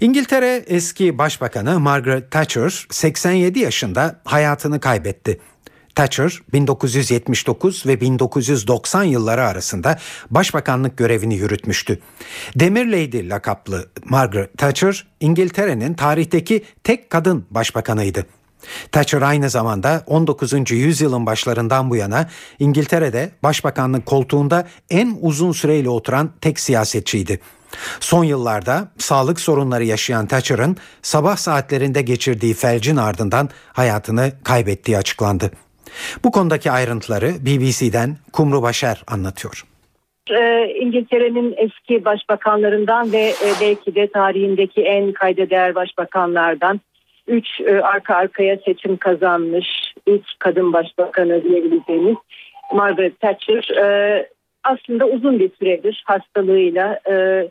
İngiltere eski başbakanı Margaret Thatcher 87 yaşında hayatını kaybetti. Thatcher 1979 ve 1990 yılları arasında başbakanlık görevini yürütmüştü. Demir Lady lakaplı Margaret Thatcher İngiltere'nin tarihteki tek kadın başbakanıydı. Thatcher aynı zamanda 19. yüzyılın başlarından bu yana İngiltere'de başbakanlık koltuğunda en uzun süreyle oturan tek siyasetçiydi. Son yıllarda sağlık sorunları yaşayan Thatcher'ın sabah saatlerinde geçirdiği felcin ardından hayatını kaybettiği açıklandı. Bu konudaki ayrıntıları BBC'den Kumru Başer anlatıyor. Ee, İngiltere'nin eski başbakanlarından ve e, belki de tarihindeki en kayda değer başbakanlardan üç e, arka arkaya seçim kazanmış ilk kadın başbakanı diyebileceğimiz Margaret Thatcher e, aslında uzun bir süredir hastalığıyla e,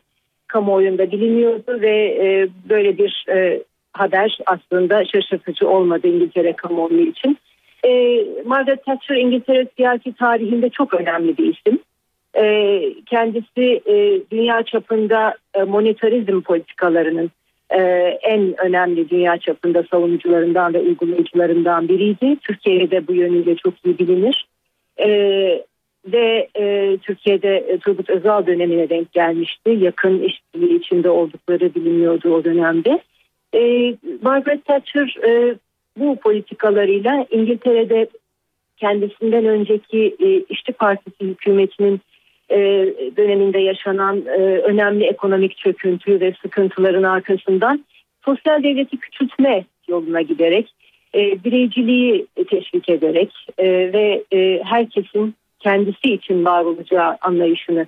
kamuoyunda biliniyordu ve e, böyle bir e, haber aslında şaşırtıcı olmadı İngiltere kamuoyu için. E, Margaret Thatcher İngiltere siyasi tarihinde çok önemli bir isim. E, kendisi e, dünya çapında e, monetarizm politikalarının e, en önemli dünya çapında savunucularından ve uygulayıcılarından biriydi. Türkiye'de bu yönüyle çok iyi bilinir. E, ve e, Türkiye'de e, Turgut Özal dönemine denk gelmişti. Yakın işbirliği içinde oldukları biliniyordu o dönemde. E, Margaret Thatcher bu politikalarıyla İngiltere'de kendisinden önceki e, İşçi Partisi hükümetinin e, döneminde yaşanan e, önemli ekonomik çöküntü ve sıkıntıların arkasından sosyal devleti küçültme yoluna giderek e, bireyciliği teşvik ederek e, ve herkesin kendisi için var olacağı anlayışını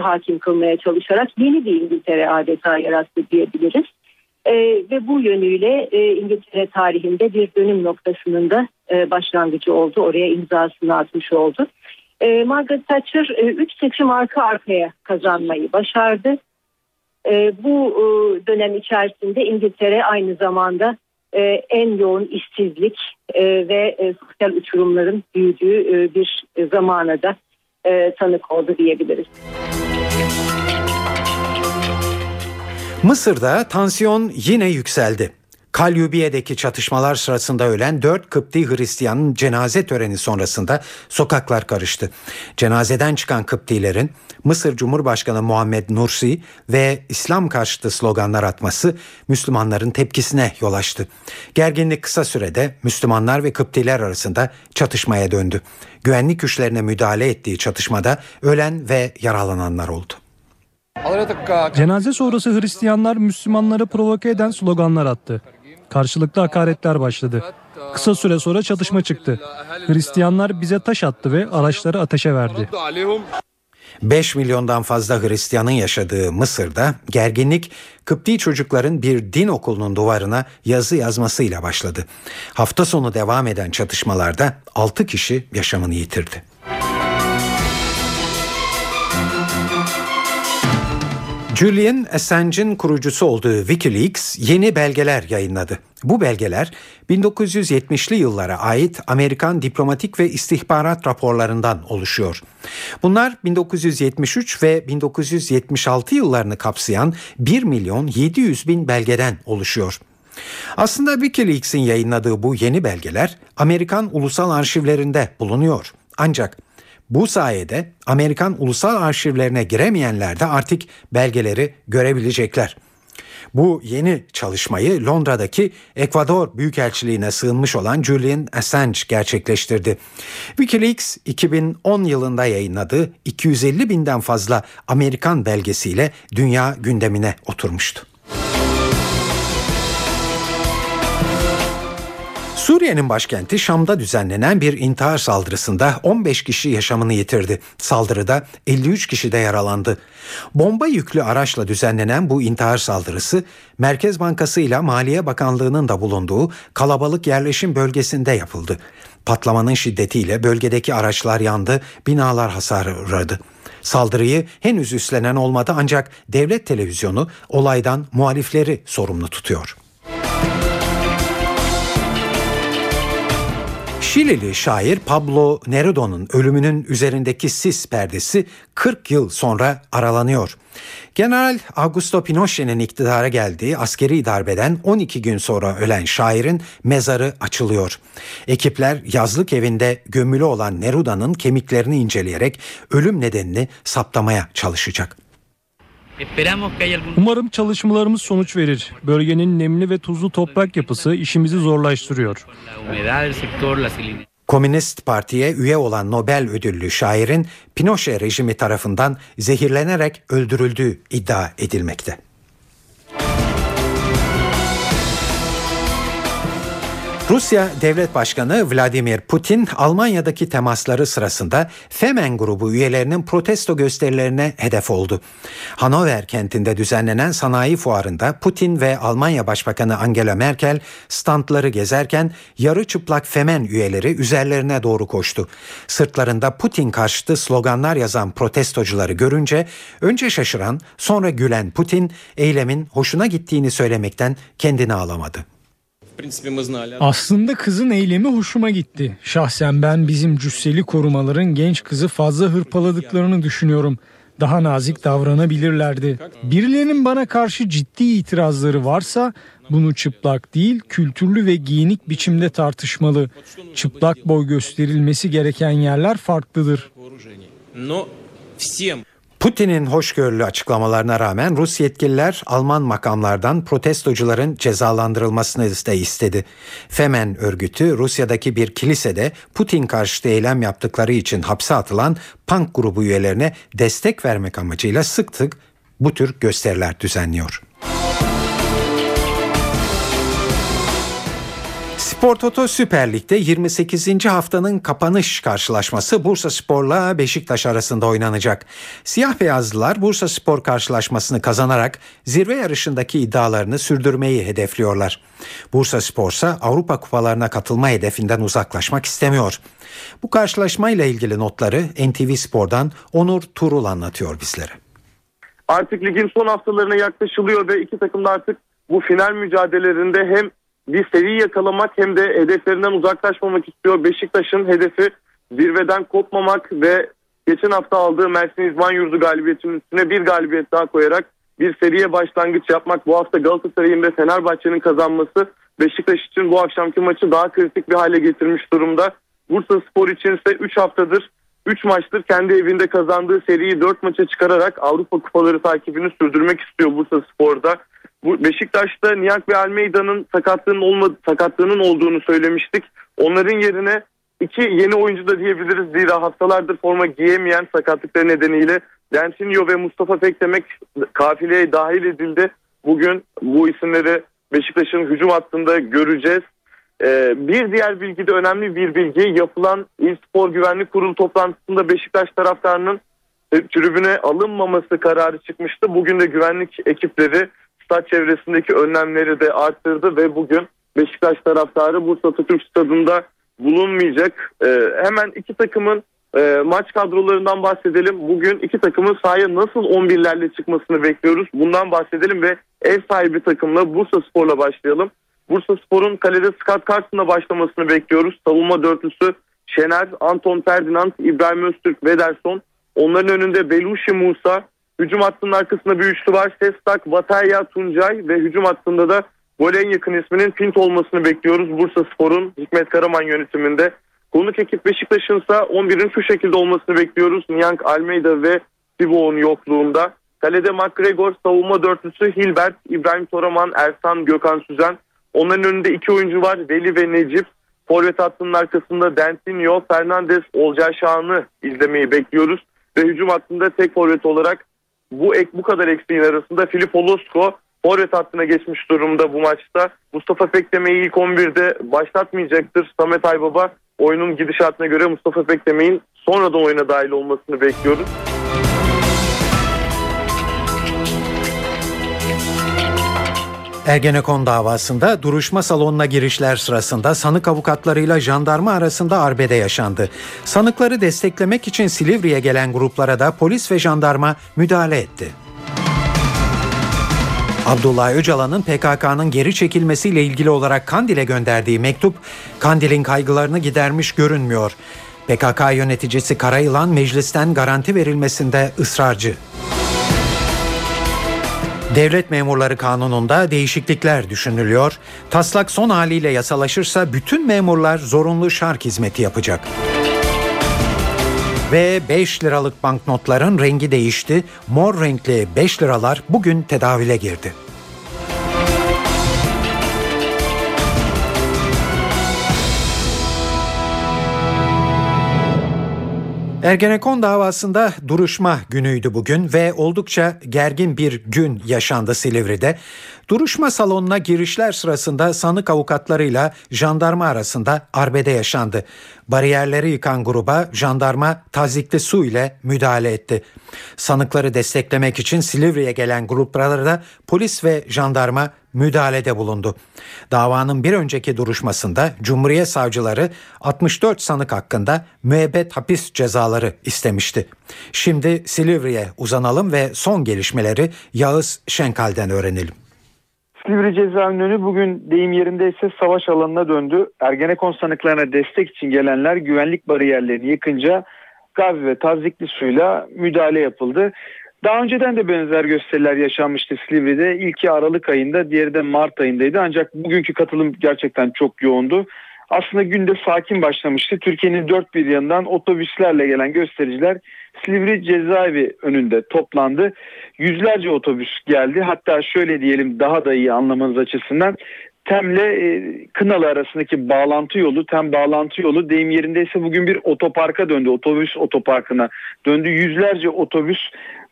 hakim kılmaya çalışarak yeni bir İngiltere adeta yarattı diyebiliriz. Ve bu yönüyle İngiltere tarihinde bir dönüm noktasının da başlangıcı oldu. Oraya imzasını atmış oldu. E, Margaret Thatcher 3 e, seçim arka arkaya kazanmayı başardı. E, bu e, dönem içerisinde İngiltere aynı zamanda e, en yoğun işsizlik e, ve e, sosyal uçurumların büyüdüğü e, bir zamana da e, tanık oldu diyebiliriz. Mısır'da tansiyon yine yükseldi. Kalyubiye'deki çatışmalar sırasında ölen 4 Kıpti Hristiyanın cenaze töreni sonrasında sokaklar karıştı. Cenazeden çıkan Kıptilerin Mısır Cumhurbaşkanı Muhammed Nursi ve İslam karşıtı sloganlar atması Müslümanların tepkisine yol açtı. Gerginlik kısa sürede Müslümanlar ve Kıptiler arasında çatışmaya döndü. Güvenlik güçlerine müdahale ettiği çatışmada ölen ve yaralananlar oldu. Cenaze sonrası Hristiyanlar Müslümanları provoke eden sloganlar attı. Karşılıklı hakaretler başladı. Kısa süre sonra çatışma çıktı. Hristiyanlar bize taş attı ve araçları ateşe verdi. 5 milyondan fazla Hristiyanın yaşadığı Mısır'da gerginlik Kıpti çocukların bir din okulunun duvarına yazı yazmasıyla başladı. Hafta sonu devam eden çatışmalarda 6 kişi yaşamını yitirdi. Julian Assange'in kurucusu olduğu Wikileaks yeni belgeler yayınladı. Bu belgeler 1970'li yıllara ait Amerikan diplomatik ve istihbarat raporlarından oluşuyor. Bunlar 1973 ve 1976 yıllarını kapsayan 1 milyon 700 bin belgeden oluşuyor. Aslında Wikileaks'in yayınladığı bu yeni belgeler Amerikan ulusal arşivlerinde bulunuyor. Ancak bu sayede Amerikan ulusal arşivlerine giremeyenler de artık belgeleri görebilecekler. Bu yeni çalışmayı Londra'daki Ekvador Büyükelçiliğine sığınmış olan Julian Assange gerçekleştirdi. Wikileaks 2010 yılında yayınladığı 250 binden fazla Amerikan belgesiyle dünya gündemine oturmuştu. Suriye'nin başkenti Şam'da düzenlenen bir intihar saldırısında 15 kişi yaşamını yitirdi. Saldırıda 53 kişi de yaralandı. Bomba yüklü araçla düzenlenen bu intihar saldırısı Merkez Bankası ile Maliye Bakanlığı'nın da bulunduğu kalabalık yerleşim bölgesinde yapıldı. Patlamanın şiddetiyle bölgedeki araçlar yandı, binalar hasar uğradı. Saldırıyı henüz üstlenen olmadı ancak devlet televizyonu olaydan muhalifleri sorumlu tutuyor. Şilili şair Pablo Neruda'nın ölümünün üzerindeki sis perdesi 40 yıl sonra aralanıyor. General Augusto Pinochet'in iktidara geldiği askeri darbeden 12 gün sonra ölen şairin mezarı açılıyor. Ekipler yazlık evinde gömülü olan Neruda'nın kemiklerini inceleyerek ölüm nedenini saptamaya çalışacak. Umarım çalışmalarımız sonuç verir. Bölgenin nemli ve tuzlu toprak yapısı işimizi zorlaştırıyor. Komünist Parti'ye üye olan Nobel ödüllü şairin Pinochet rejimi tarafından zehirlenerek öldürüldüğü iddia edilmekte. Rusya Devlet Başkanı Vladimir Putin Almanya'daki temasları sırasında Femen grubu üyelerinin protesto gösterilerine hedef oldu. Hanover kentinde düzenlenen sanayi fuarında Putin ve Almanya Başbakanı Angela Merkel standları gezerken yarı çıplak Femen üyeleri üzerlerine doğru koştu. Sırtlarında Putin karşıtı sloganlar yazan protestocuları görünce önce şaşıran sonra gülen Putin eylemin hoşuna gittiğini söylemekten kendini alamadı. Aslında kızın eylemi hoşuma gitti. Şahsen ben bizim cüsseli korumaların genç kızı fazla hırpaladıklarını düşünüyorum. Daha nazik davranabilirlerdi. Birilerinin bana karşı ciddi itirazları varsa bunu çıplak değil, kültürlü ve giyinik biçimde tartışmalı. Çıplak boy gösterilmesi gereken yerler farklıdır. Putin'in hoşgörülü açıklamalarına rağmen Rus yetkililer Alman makamlardan protestocuların cezalandırılmasını da istedi. Femen örgütü Rusya'daki bir kilisede Putin karşıtı eylem yaptıkları için hapse atılan punk grubu üyelerine destek vermek amacıyla sık sık bu tür gösteriler düzenliyor. Spor Toto Süper Lig'de 28. haftanın kapanış karşılaşması Bursa Spor'la Beşiktaş arasında oynanacak. Siyah beyazlılar Bursa Spor karşılaşmasını kazanarak zirve yarışındaki iddialarını sürdürmeyi hedefliyorlar. Bursa Spor ise Avrupa kupalarına katılma hedefinden uzaklaşmak istemiyor. Bu karşılaşmayla ilgili notları NTV Spor'dan Onur Turul anlatıyor bizlere. Artık ligin son haftalarına yaklaşılıyor ve iki takım da artık bu final mücadelelerinde hem seri yakalamak hem de hedeflerinden uzaklaşmamak istiyor. Beşiktaş'ın hedefi zirveden kopmamak ve geçen hafta aldığı Mersin İzban Yurdu galibiyetinin üstüne bir galibiyet daha koyarak bir seriye başlangıç yapmak. Bu hafta Galatasaray'ın ve Fenerbahçe'nin kazanması Beşiktaş için bu akşamki maçı daha kritik bir hale getirmiş durumda. Bursa Spor için ise 3 haftadır 3 maçtır kendi evinde kazandığı seriyi 4 maça çıkararak Avrupa Kupaları takibini sürdürmek istiyor Bursa Spor'da. Bu Beşiktaş'ta Niyak ve Almeida'nın sakatlığının olmadı, sakatlığının olduğunu söylemiştik. Onların yerine iki yeni oyuncu da diyebiliriz. Zira haftalardır forma giyemeyen sakatlıkları nedeniyle Dentinho ve Mustafa Pekdemek kafileye dahil edildi. Bugün bu isimleri Beşiktaş'ın hücum hattında göreceğiz. Ee, bir diğer bilgi de önemli bir bilgi. Yapılan İl Spor Güvenlik Kurulu toplantısında Beşiktaş taraftarının tribüne alınmaması kararı çıkmıştı. Bugün de güvenlik ekipleri stat çevresindeki önlemleri de arttırdı ve bugün Beşiktaş taraftarı Bursa Atatürk Stadı'nda bulunmayacak. Ee, hemen iki takımın e, maç kadrolarından bahsedelim. Bugün iki takımın sahaya nasıl 11'lerle çıkmasını bekliyoruz. Bundan bahsedelim ve ev sahibi takımla Bursa Spor'la başlayalım. Bursa Spor'un kalede Scott Carson'la başlamasını bekliyoruz. Savunma dörtlüsü Şener, Anton Ferdinand, İbrahim Öztürk, Vederson. Onların önünde Belushi Musa. Hücum hattının arkasında bir üçlü var. Sestak, Vataya, Tuncay ve hücum hattında da gole en yakın isminin Pint olmasını bekliyoruz. Bursa Spor'un Hikmet Karaman yönetiminde. Konuk ekip Beşiktaş'ın ise 11'in şu şekilde olmasını bekliyoruz. Niyank Almeida ve Sibo'nun yokluğunda. Kalede McGregor, savunma dörtlüsü Hilbert, İbrahim Toraman, Ersan, Gökhan Süzen. Onların önünde iki oyuncu var Veli ve Necip. Forvet hattının arkasında Dentinho, Fernandez, Olcay Şahan'ı izlemeyi bekliyoruz. Ve hücum hattında tek forvet olarak bu ek bu kadar eksiğin arasında Filip Olosko forvet hattına geçmiş durumda bu maçta. Mustafa Pekdeme'yi ilk 11'de başlatmayacaktır. Samet Aybaba oyunun gidişatına göre Mustafa Pekdeme'nin sonradan oyuna dahil olmasını bekliyoruz. Ergenekon davasında duruşma salonuna girişler sırasında sanık avukatlarıyla jandarma arasında arbede yaşandı. Sanıkları desteklemek için Silivri'ye gelen gruplara da polis ve jandarma müdahale etti. Abdullah Öcalan'ın PKK'nın geri çekilmesiyle ilgili olarak Kandil'e gönderdiği mektup Kandil'in kaygılarını gidermiş görünmüyor. PKK yöneticisi Karayılan meclisten garanti verilmesinde ısrarcı. Devlet memurları kanununda değişiklikler düşünülüyor. Taslak son haliyle yasalaşırsa bütün memurlar zorunlu şark hizmeti yapacak. Ve 5 liralık banknotların rengi değişti. Mor renkli 5 liralar bugün tedavüle girdi. Ergenekon davasında duruşma günüydü bugün ve oldukça gergin bir gün yaşandı Silivri'de. Duruşma salonuna girişler sırasında sanık avukatlarıyla jandarma arasında arbede yaşandı. Bariyerleri yıkan gruba jandarma tazikli su ile müdahale etti. Sanıkları desteklemek için Silivri'ye gelen gruplara da polis ve jandarma müdahalede bulundu. Davanın bir önceki duruşmasında Cumhuriyet savcıları 64 sanık hakkında müebbet hapis cezaları istemişti. Şimdi Silivri'ye uzanalım ve son gelişmeleri Yağız Şenkal'den öğrenelim. Silivri cezaevinin önü bugün deyim yerindeyse savaş alanına döndü. Ergenekon sanıklarına destek için gelenler güvenlik bariyerlerini yıkınca gaz ve tazikli suyla müdahale yapıldı. Daha önceden de benzer gösteriler yaşanmıştı Silivri'de. İlki Aralık ayında, diğeri de Mart ayındaydı. Ancak bugünkü katılım gerçekten çok yoğundu. Aslında günde sakin başlamıştı. Türkiye'nin dört bir yanından otobüslerle gelen göstericiler Silivri cezaevi önünde toplandı. Yüzlerce otobüs geldi. Hatta şöyle diyelim daha da iyi anlamanız açısından Tem'le e, Kınalı arasındaki bağlantı yolu, Tem bağlantı yolu deyim yerindeyse bugün bir otoparka döndü. Otobüs otoparkına döndü. Yüzlerce otobüs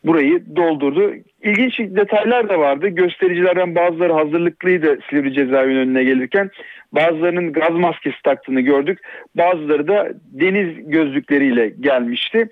burayı doldurdu. İlginç detaylar da vardı. Göstericilerden bazıları hazırlıklıydı Silivri cezaevinin önüne gelirken. Bazılarının gaz maskesi taktığını gördük. Bazıları da deniz gözlükleriyle gelmişti.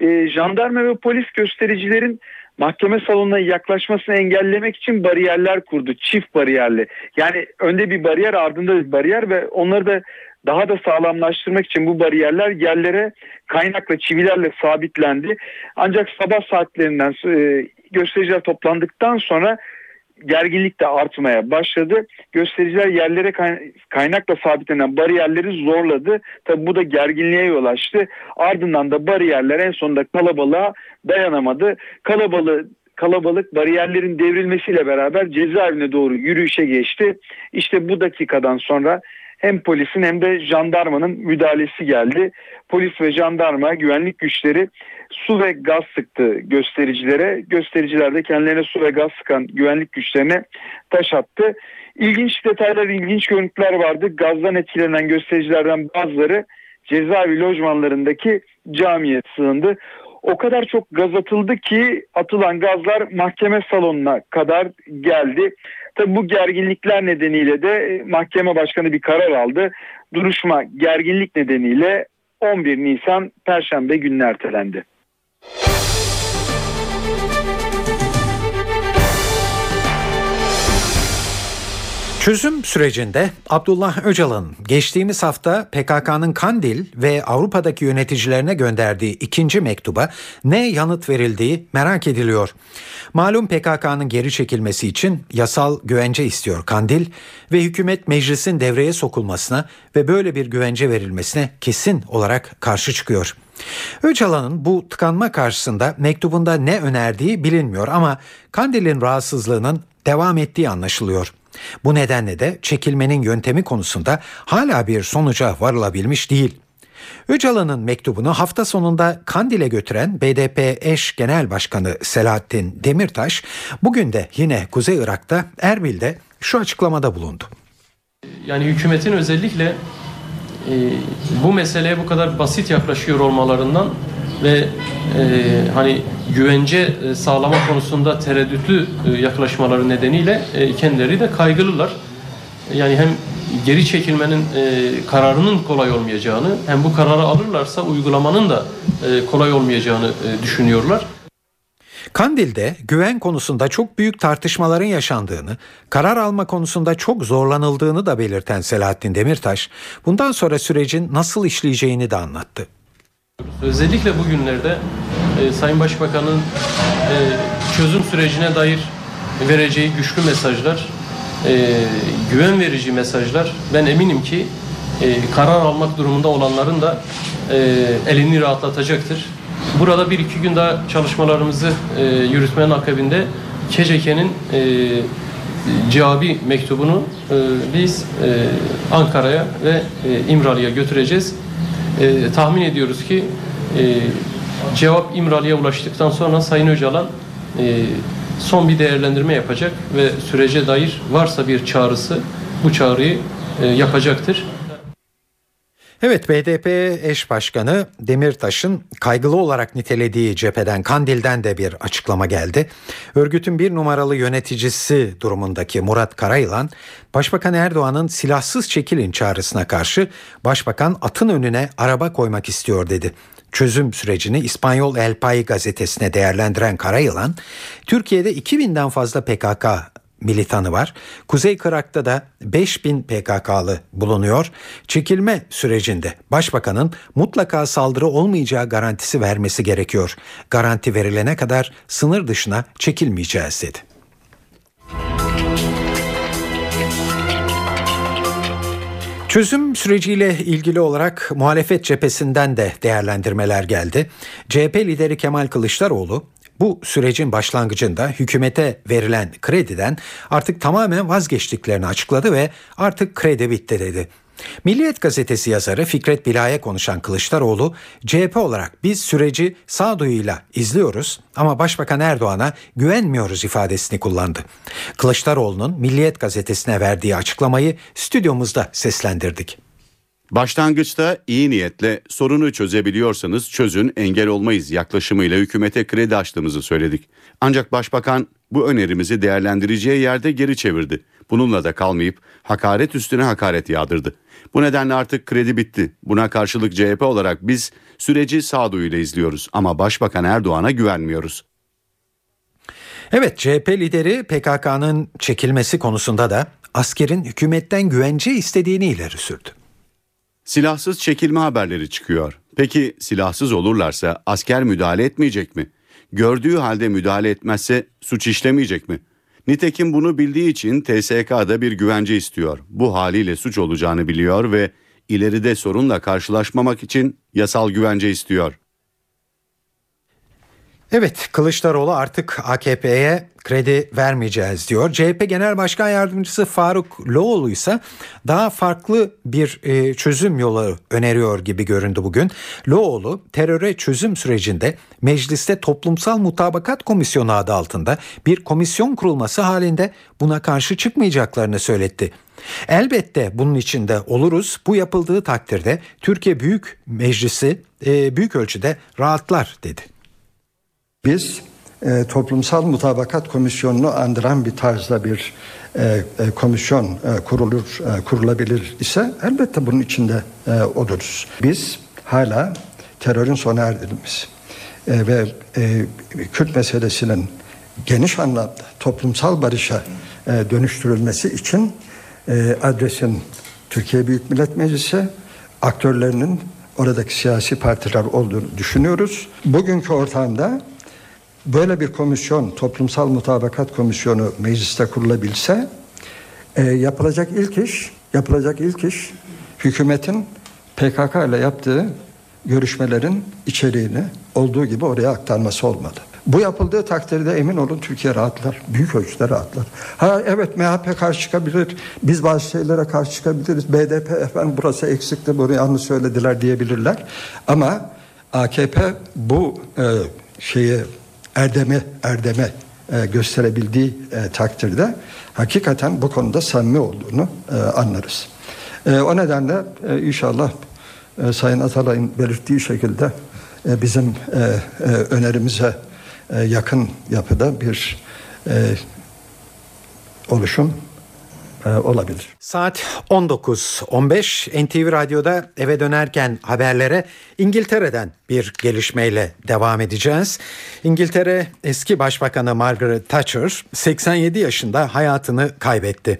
E, jandarma ve polis göstericilerin mahkeme salonuna yaklaşmasını engellemek için bariyerler kurdu. Çift bariyerli. Yani önde bir bariyer ardında bir bariyer ve onları da daha da sağlamlaştırmak için bu bariyerler yerlere kaynakla çivilerle sabitlendi. Ancak sabah saatlerinden e, göstericiler toplandıktan sonra gerginlik de artmaya başladı. Göstericiler yerlere kaynakla sabitlenen bariyerleri zorladı. Tabi bu da gerginliğe yol açtı. Ardından da bariyerler en sonunda kalabalığa dayanamadı. Kalabalığı kalabalık bariyerlerin devrilmesiyle beraber cezaevine doğru yürüyüşe geçti. İşte bu dakikadan sonra hem polisin hem de jandarmanın müdahalesi geldi. Polis ve jandarma güvenlik güçleri su ve gaz sıktı göstericilere. Göstericiler de kendilerine su ve gaz sıkan güvenlik güçlerine taş attı. İlginç detaylar, ilginç görüntüler vardı. Gazdan etkilenen göstericilerden bazıları cezaevi lojmanlarındaki camiye sığındı. O kadar çok gaz atıldı ki atılan gazlar mahkeme salonuna kadar geldi. Tabi bu gerginlikler nedeniyle de mahkeme başkanı bir karar aldı. Duruşma gerginlik nedeniyle 11 Nisan Perşembe gününe ertelendi. Çözüm sürecinde Abdullah Öcalan'ın geçtiğimiz hafta PKK'nın Kandil ve Avrupa'daki yöneticilerine gönderdiği ikinci mektuba ne yanıt verildiği merak ediliyor. Malum PKK'nın geri çekilmesi için yasal güvence istiyor Kandil ve hükümet meclisin devreye sokulmasına ve böyle bir güvence verilmesine kesin olarak karşı çıkıyor. Öcalan'ın bu tıkanma karşısında mektubunda ne önerdiği bilinmiyor ama Kandil'in rahatsızlığının devam ettiği anlaşılıyor. Bu nedenle de çekilmenin yöntemi konusunda hala bir sonuca varılabilmiş değil. Öcalan'ın mektubunu hafta sonunda Kandil'e götüren BDP eş genel başkanı Selahattin Demirtaş bugün de yine Kuzey Irak'ta Erbil'de şu açıklamada bulundu. Yani hükümetin özellikle e, bu meseleye bu kadar basit yaklaşıyor olmalarından ve e, hani güvence e, sağlama konusunda tereddütlü e, yaklaşmaları nedeniyle e, kendileri de kaygılılar. Yani hem geri çekilmenin kararının kolay olmayacağını hem bu kararı alırlarsa uygulamanın da kolay olmayacağını düşünüyorlar. Kandil'de güven konusunda çok büyük tartışmaların yaşandığını, karar alma konusunda çok zorlanıldığını da belirten Selahattin Demirtaş, bundan sonra sürecin nasıl işleyeceğini de anlattı. Özellikle bugünlerde e, Sayın Başbakan'ın e, çözüm sürecine dair vereceği güçlü mesajlar, e, güven verici mesajlar ben eminim ki e, karar almak durumunda olanların da e, elini rahatlatacaktır. Burada bir iki gün daha çalışmalarımızı e, yürütmenin akabinde KCK'nin e, cevabı mektubunu e, biz e, Ankara'ya ve e, İmralı'ya götüreceğiz. E, tahmin ediyoruz ki e, cevap İmralı'ya ulaştıktan sonra Sayın Öcalan e, son bir değerlendirme yapacak ve sürece dair varsa bir çağrısı bu çağrıyı e, yapacaktır. Evet BDP eş başkanı Demirtaş'ın kaygılı olarak nitelediği cepheden Kandil'den de bir açıklama geldi. Örgütün bir numaralı yöneticisi durumundaki Murat Karayılan, Başbakan Erdoğan'ın silahsız çekilin çağrısına karşı Başbakan atın önüne araba koymak istiyor dedi. Çözüm sürecini İspanyol El Pay gazetesine değerlendiren Karayılan, Türkiye'de 2000'den fazla PKK militanı var. Kuzey Irak'ta da 5000 PKK'lı bulunuyor. Çekilme sürecinde başbakanın mutlaka saldırı olmayacağı garantisi vermesi gerekiyor. Garanti verilene kadar sınır dışına çekilmeyeceğiz dedi. Çözüm süreciyle ilgili olarak muhalefet cephesinden de değerlendirmeler geldi. CHP lideri Kemal Kılıçdaroğlu bu sürecin başlangıcında hükümete verilen krediden artık tamamen vazgeçtiklerini açıkladı ve artık kredi bitti dedi. Milliyet gazetesi yazarı Fikret Bila'ya konuşan Kılıçdaroğlu, CHP olarak biz süreci sağduyuyla izliyoruz ama Başbakan Erdoğan'a güvenmiyoruz ifadesini kullandı. Kılıçdaroğlu'nun Milliyet gazetesine verdiği açıklamayı stüdyomuzda seslendirdik. Başlangıçta iyi niyetle sorunu çözebiliyorsanız çözün engel olmayız yaklaşımıyla hükümete kredi açtığımızı söyledik. Ancak başbakan bu önerimizi değerlendireceği yerde geri çevirdi. Bununla da kalmayıp hakaret üstüne hakaret yağdırdı. Bu nedenle artık kredi bitti. Buna karşılık CHP olarak biz süreci sağduyuyla izliyoruz ama Başbakan Erdoğan'a güvenmiyoruz. Evet CHP lideri PKK'nın çekilmesi konusunda da askerin hükümetten güvence istediğini ileri sürdü. Silahsız çekilme haberleri çıkıyor. Peki silahsız olurlarsa asker müdahale etmeyecek mi? Gördüğü halde müdahale etmezse suç işlemeyecek mi? Nitekim bunu bildiği için TSK'da bir güvence istiyor. Bu haliyle suç olacağını biliyor ve ileride sorunla karşılaşmamak için yasal güvence istiyor. Evet Kılıçdaroğlu artık AKP'ye kredi vermeyeceğiz diyor. CHP Genel Başkan Yardımcısı Faruk Loğlu ise daha farklı bir e, çözüm yolu öneriyor gibi göründü bugün. Loğlu teröre çözüm sürecinde mecliste toplumsal mutabakat komisyonu adı altında bir komisyon kurulması halinde buna karşı çıkmayacaklarını söyletti. Elbette bunun içinde oluruz. Bu yapıldığı takdirde Türkiye Büyük Meclisi e, büyük ölçüde rahatlar dedi. Biz e, toplumsal mutabakat komisyonunu andıran bir tarzda bir e, e, komisyon e, kurulur e, kurulabilir ise elbette bunun içinde e, oluruz. Biz hala terörün sona erdirilmesi e, ve e, Kürt meselesinin geniş anlamda toplumsal barışa e, dönüştürülmesi için e, adresin Türkiye Büyük Millet Meclisi aktörlerinin oradaki siyasi partiler olduğunu düşünüyoruz. Bugünkü ortamda böyle bir komisyon, toplumsal mutabakat komisyonu mecliste kurulabilse e, yapılacak ilk iş, yapılacak ilk iş hükümetin PKK ile yaptığı görüşmelerin içeriğini olduğu gibi oraya aktarması olmalı. Bu yapıldığı takdirde emin olun Türkiye rahatlar. Büyük ölçüde rahatlar. Ha evet MHP karşı çıkabilir. Biz bazı şeylere karşı çıkabiliriz. BDP efendim burası eksikti bunu yanlış söylediler diyebilirler. Ama AKP bu e, şeyi erdeme erdeme e, gösterebildiği e, takdirde hakikaten bu konuda samimi olduğunu e, anlarız. E, o nedenle inşallah Sayın Atalay'ın belirttiği şekilde bizim önerimize yakın yapıda bir oluşum olabilir. Saat 19.15 NTV Radyo'da eve dönerken haberlere İngiltere'den bir gelişmeyle devam edeceğiz. İngiltere eski başbakanı Margaret Thatcher 87 yaşında hayatını kaybetti.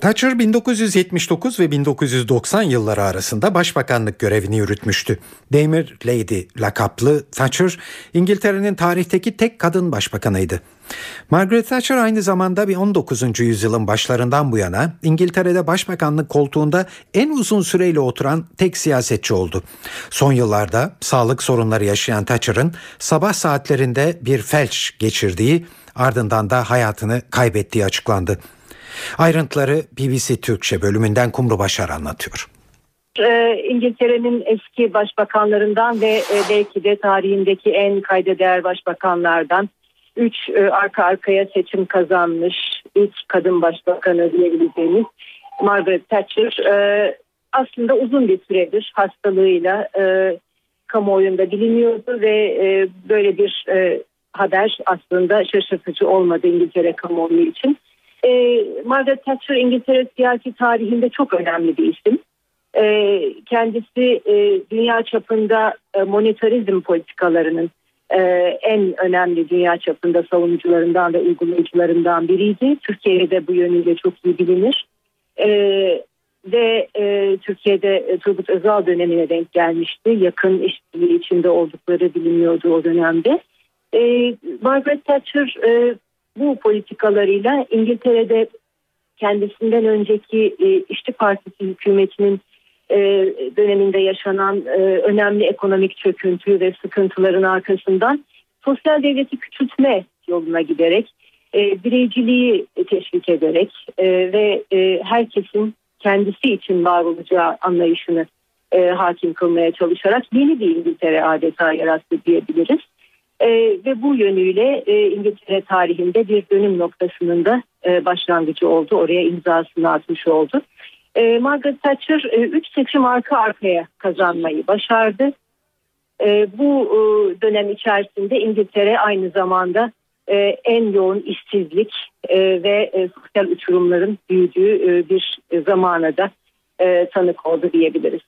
Thatcher 1979 ve 1990 yılları arasında başbakanlık görevini yürütmüştü. Demir Lady lakaplı Thatcher, İngiltere'nin tarihteki tek kadın başbakanıydı. Margaret Thatcher aynı zamanda bir 19. yüzyılın başlarından bu yana İngiltere'de başbakanlık koltuğunda en uzun süreyle oturan tek siyasetçi oldu. Son yıllarda sağlık sorunları yaşayan Thatcher'ın sabah saatlerinde bir felç geçirdiği ardından da hayatını kaybettiği açıklandı. Ayrıntıları BBC Türkçe bölümünden Kumru Başar anlatıyor. Ee, İngiltere'nin eski başbakanlarından ve e, belki de tarihindeki en kayda değer başbakanlardan üç e, arka arkaya seçim kazanmış ilk kadın başbakanı diyebileceğimiz Margaret Thatcher e, aslında uzun bir süredir hastalığıyla kamuoyunda biliniyordu ve böyle bir haber aslında şaşırtıcı olmadı İngiltere kamuoyu için. E, Margaret Thatcher İngiltere siyasi tarihinde çok önemli bir isim. E, kendisi e, dünya çapında e, monetarizm politikalarının e, en önemli dünya çapında savunucularından ve uygulayıcılarından biriydi. Türkiye'de bu yönüyle çok iyi bilinir. E, ve e, Türkiye'de e, Turgut Özal dönemine denk gelmişti. Yakın işbirliği içinde oldukları biliniyordu o dönemde. E, Margaret Thatcher e, bu politikalarıyla İngiltere'de kendisinden önceki e, İşçi Partisi hükümetinin e, döneminde yaşanan e, önemli ekonomik çöküntü ve sıkıntıların arkasından sosyal devleti küçültme yoluna giderek e, bireyciliği teşvik ederek ve herkesin kendisi için var olacağı anlayışını hakim kılmaya çalışarak yeni bir İngiltere adeta yarattı diyebiliriz. E, ve bu yönüyle e, İngiltere tarihinde bir dönüm noktasının da e, başlangıcı oldu. Oraya imzasını atmış oldu. E, Margaret Thatcher 3 e, seçim arka arkaya kazanmayı başardı. E, bu e, dönem içerisinde İngiltere aynı zamanda e, en yoğun işsizlik e, ve e, sosyal uçurumların büyüdüğü e, bir zamana da e, tanık oldu diyebiliriz.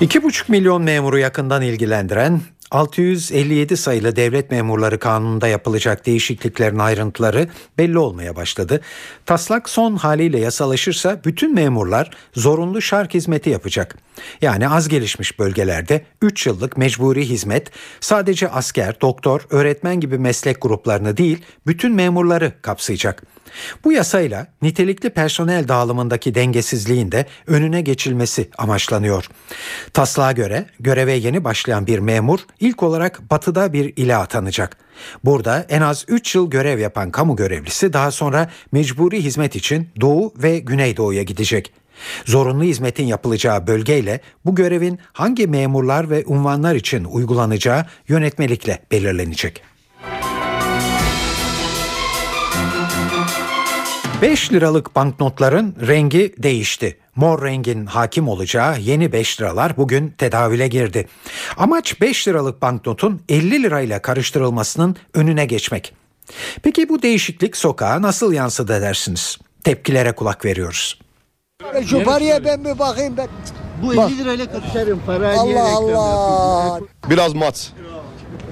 2,5 milyon memuru yakından ilgilendiren 657 sayılı devlet memurları kanununda yapılacak değişikliklerin ayrıntıları belli olmaya başladı. Taslak son haliyle yasalaşırsa bütün memurlar zorunlu şark hizmeti yapacak. Yani az gelişmiş bölgelerde 3 yıllık mecburi hizmet sadece asker, doktor, öğretmen gibi meslek gruplarını değil bütün memurları kapsayacak. Bu yasayla nitelikli personel dağılımındaki dengesizliğin de önüne geçilmesi amaçlanıyor. Taslağa göre göreve yeni başlayan bir memur ilk olarak batıda bir ile atanacak. Burada en az 3 yıl görev yapan kamu görevlisi daha sonra mecburi hizmet için Doğu ve Güneydoğu'ya gidecek. Zorunlu hizmetin yapılacağı bölgeyle bu görevin hangi memurlar ve unvanlar için uygulanacağı yönetmelikle belirlenecek. 5 liralık banknotların rengi değişti. Mor rengin hakim olacağı yeni 5 liralar bugün tedavüle girdi. Amaç 5 liralık banknotun 50 lirayla karıştırılmasının önüne geçmek. Peki bu değişiklik sokağa nasıl yansıdı dersiniz? Tepkilere kulak veriyoruz. Şu paraya ben bir bakayım ben. Bu 50 lirayla karıştırın parayı Allah Allah. Biraz mat.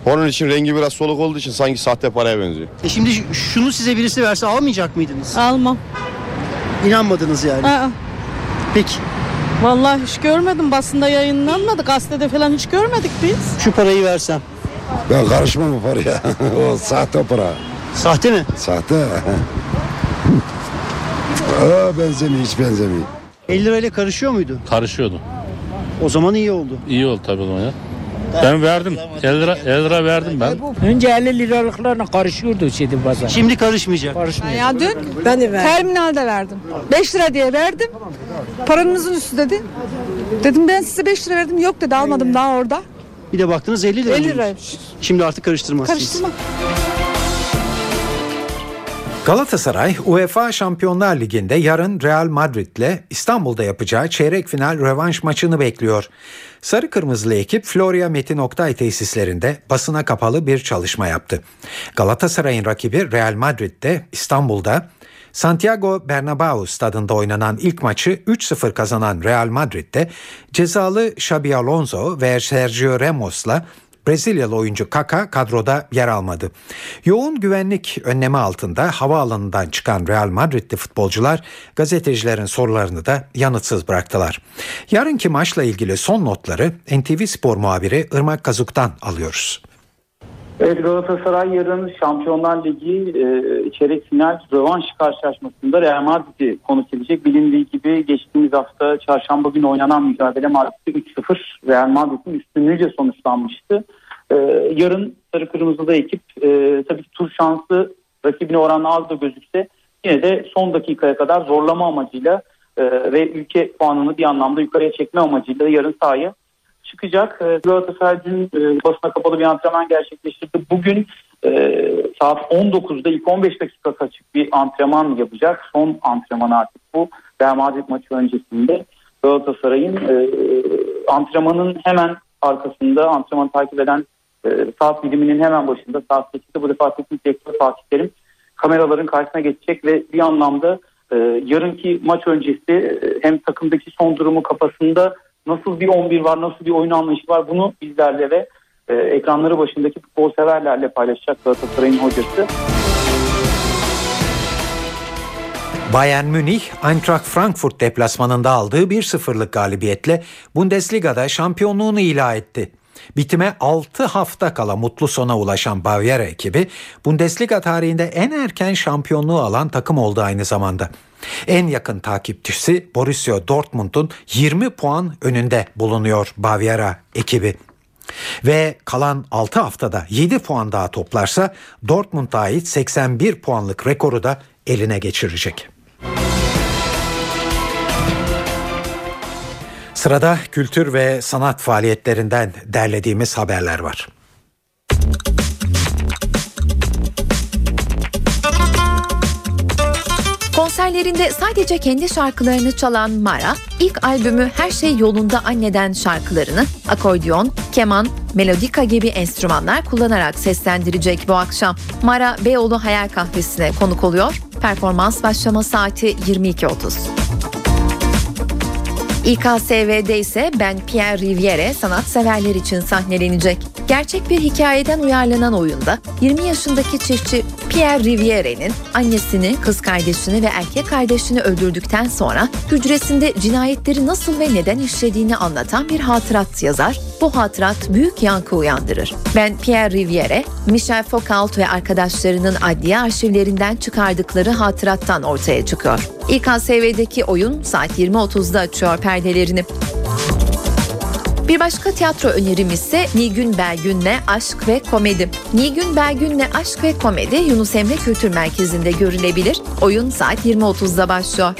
Onun için rengi biraz soluk olduğu için sanki sahte paraya benziyor. E şimdi şunu size birisi verse almayacak mıydınız? Almam. İnanmadınız yani. Aa, Peki vallahi hiç görmedim. Basında yayınlanmadı. Gazetede falan hiç görmedik biz. şu parayı versem. Ben karışmam bu paraya. o sahte para. Sahte mi? Sahte. Aa, benzemiyor hiç benzemiyor. 50 lirayla karışıyor muydu? Karışıyordu. O zaman iyi oldu. İyi oldu tabii o zaman ya. Ben verdim. 50 lira, 50 lira verdim ben. Önce 50 liralıklarla karışıyordu şeydi pazar. Şimdi karışmayacak. Karışmıyor. Ya dün Ben de verdim. terminalde verdim. 5 lira diye verdim. Paranızın üstü dedi. Dedim ben size 5 lira verdim. Yok dedi almadım daha orada. Bir de baktınız 50 lira. 50 mıymış? liraymış. Şimdi artık karıştırmazsınız. Karıştırma. Galatasaray UEFA Şampiyonlar Ligi'nde yarın Real Madrid'le İstanbul'da yapacağı çeyrek final rövanş maçını bekliyor. Sarı Kırmızılı ekip Florya Metin Oktay tesislerinde basına kapalı bir çalışma yaptı. Galatasaray'ın rakibi Real Madrid'de İstanbul'da Santiago Bernabéu stadında oynanan ilk maçı 3-0 kazanan Real Madrid'de cezalı Xabi Alonso ve Sergio Ramos'la Brezilyalı oyuncu Kaka kadroda yer almadı. Yoğun güvenlik önlemi altında havaalanından çıkan Real Madrid'li futbolcular gazetecilerin sorularını da yanıtsız bıraktılar. Yarınki maçla ilgili son notları NTV Spor muhabiri Irmak Kazuk'tan alıyoruz. Evet Galatasaray yarın Şampiyonlar Ligi e, çeyrek final rövanş karşılaşmasında Real Madrid'i konuk edecek. Bilindiği gibi geçtiğimiz hafta çarşamba günü oynanan mücadele Madrid'de 3-0 Real Madrid'in üstünlüğüyle sonuçlanmıştı. E, yarın sarı kırmızılı ekip e, tabii ki tur şansı rakibine oranla az da gözükse yine de son dakikaya kadar zorlama amacıyla e, ve ülke puanını bir anlamda yukarıya çekme amacıyla yarın sahaya çıkacak. E, Galatasaray dün e, basına kapalı bir antrenman gerçekleştirdi. Bugün e, saat 19'da ilk 15 dakika açık bir antrenman yapacak. Son antrenman artık bu. Real Madrid maçı öncesinde Galatasaray'ın e, antrenmanın hemen arkasında antrenmanı takip eden saat biliminin hemen başında saat 8'de bu defa teknik direktör Fatih Terim kameraların karşısına geçecek ve bir anlamda yarınki maç öncesi hem takımdaki son durumu kafasında nasıl bir 11 var, nasıl bir oyun anlayışı var bunu bizlerle ve e, ekranları başındaki futbol severlerle paylaşacak Galatasaray'ın hocası. Bayern Münih, Eintracht Frankfurt deplasmanında aldığı 1-0'lık galibiyetle Bundesliga'da şampiyonluğunu ilan etti. Bitime 6 hafta kala mutlu sona ulaşan Bavyera ekibi Bundesliga tarihinde en erken şampiyonluğu alan takım oldu aynı zamanda. En yakın takipçisi Borussia Dortmund'un 20 puan önünde bulunuyor Bavyera ekibi. Ve kalan 6 haftada 7 puan daha toplarsa Dortmund'a ait 81 puanlık rekoru da eline geçirecek. Sırada kültür ve sanat faaliyetlerinden derlediğimiz haberler var. Konserlerinde sadece kendi şarkılarını çalan Mara, ilk albümü Her Şey Yolunda Anneden şarkılarını akordeon, keman, melodika gibi enstrümanlar kullanarak seslendirecek bu akşam. Mara Beyoğlu Hayal Kahvesi'ne konuk oluyor. Performans başlama saati 22.30. İKSV'de ise Ben Pierre Riviere sanatseverler için sahnelenecek. Gerçek bir hikayeden uyarlanan oyunda 20 yaşındaki çiftçi Pierre Riviere'nin annesini, kız kardeşini ve erkek kardeşini öldürdükten sonra hücresinde cinayetleri nasıl ve neden işlediğini anlatan bir hatırat yazar. Bu hatırat büyük yankı uyandırır. Ben Pierre Riviere, Michel Foucault ve arkadaşlarının adliye arşivlerinden çıkardıkları hatırattan ortaya çıkıyor. İKSV'deki oyun saat 20.30'da açıyor perdelerini. Bir başka tiyatro önerim ise Nilgün Belgün'le Aşk ve Komedi. Nilgün Belgün'le Aşk ve Komedi Yunus Emre Kültür Merkezi'nde görülebilir. Oyun saat 20.30'da başlıyor.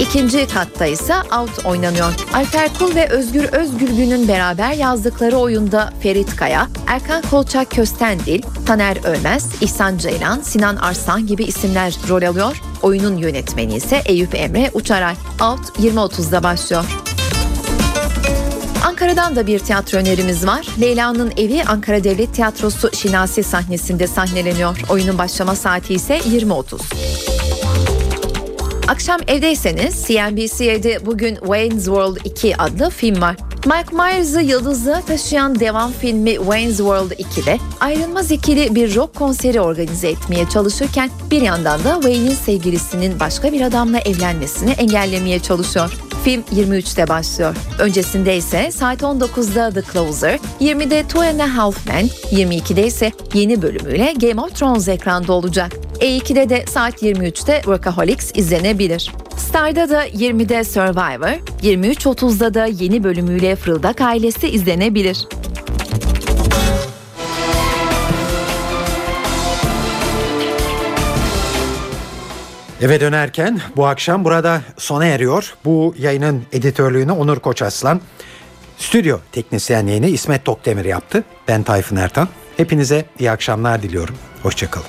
İkinci katta ise Out oynanıyor. Alper Kul ve Özgür Özgürgün'ün beraber yazdıkları oyunda Ferit Kaya, Erkan Kolçak Köstendil, Taner Ölmez, İhsan Ceylan, Sinan Arslan gibi isimler rol alıyor. Oyunun yönetmeni ise Eyüp Emre Uçaray. Out 20.30'da başlıyor. Ankara'dan da bir tiyatro önerimiz var. Leyla'nın evi Ankara Devlet Tiyatrosu Şinasi sahnesinde sahneleniyor. Oyunun başlama saati ise 20.30. Akşam evdeyseniz CNBC'de bugün Wayne's World 2 adlı film var. Mike Myers'ı yıldızlığa taşıyan devam filmi Wayne's World 2'de ayrılmaz ikili bir rock konseri organize etmeye çalışırken bir yandan da Wayne'in sevgilisinin başka bir adamla evlenmesini engellemeye çalışıyor. Film 23'te başlıyor. Öncesinde ise saat 19'da The Closer, 20'de Two and a Half Men, 22'de ise yeni bölümüyle Game of Thrones ekranda olacak. E2'de de saat 23'te Workaholics izlenebilir. Star'da da 20'de Survivor, 23.30'da da yeni bölümüyle Fırıldak ailesi izlenebilir. Eve dönerken bu akşam burada sona eriyor. Bu yayının editörlüğünü Onur Koçaslan, stüdyo teknisyenliğini İsmet Tokdemir yaptı. Ben Tayfun Ertan. Hepinize iyi akşamlar diliyorum. Hoşçakalın.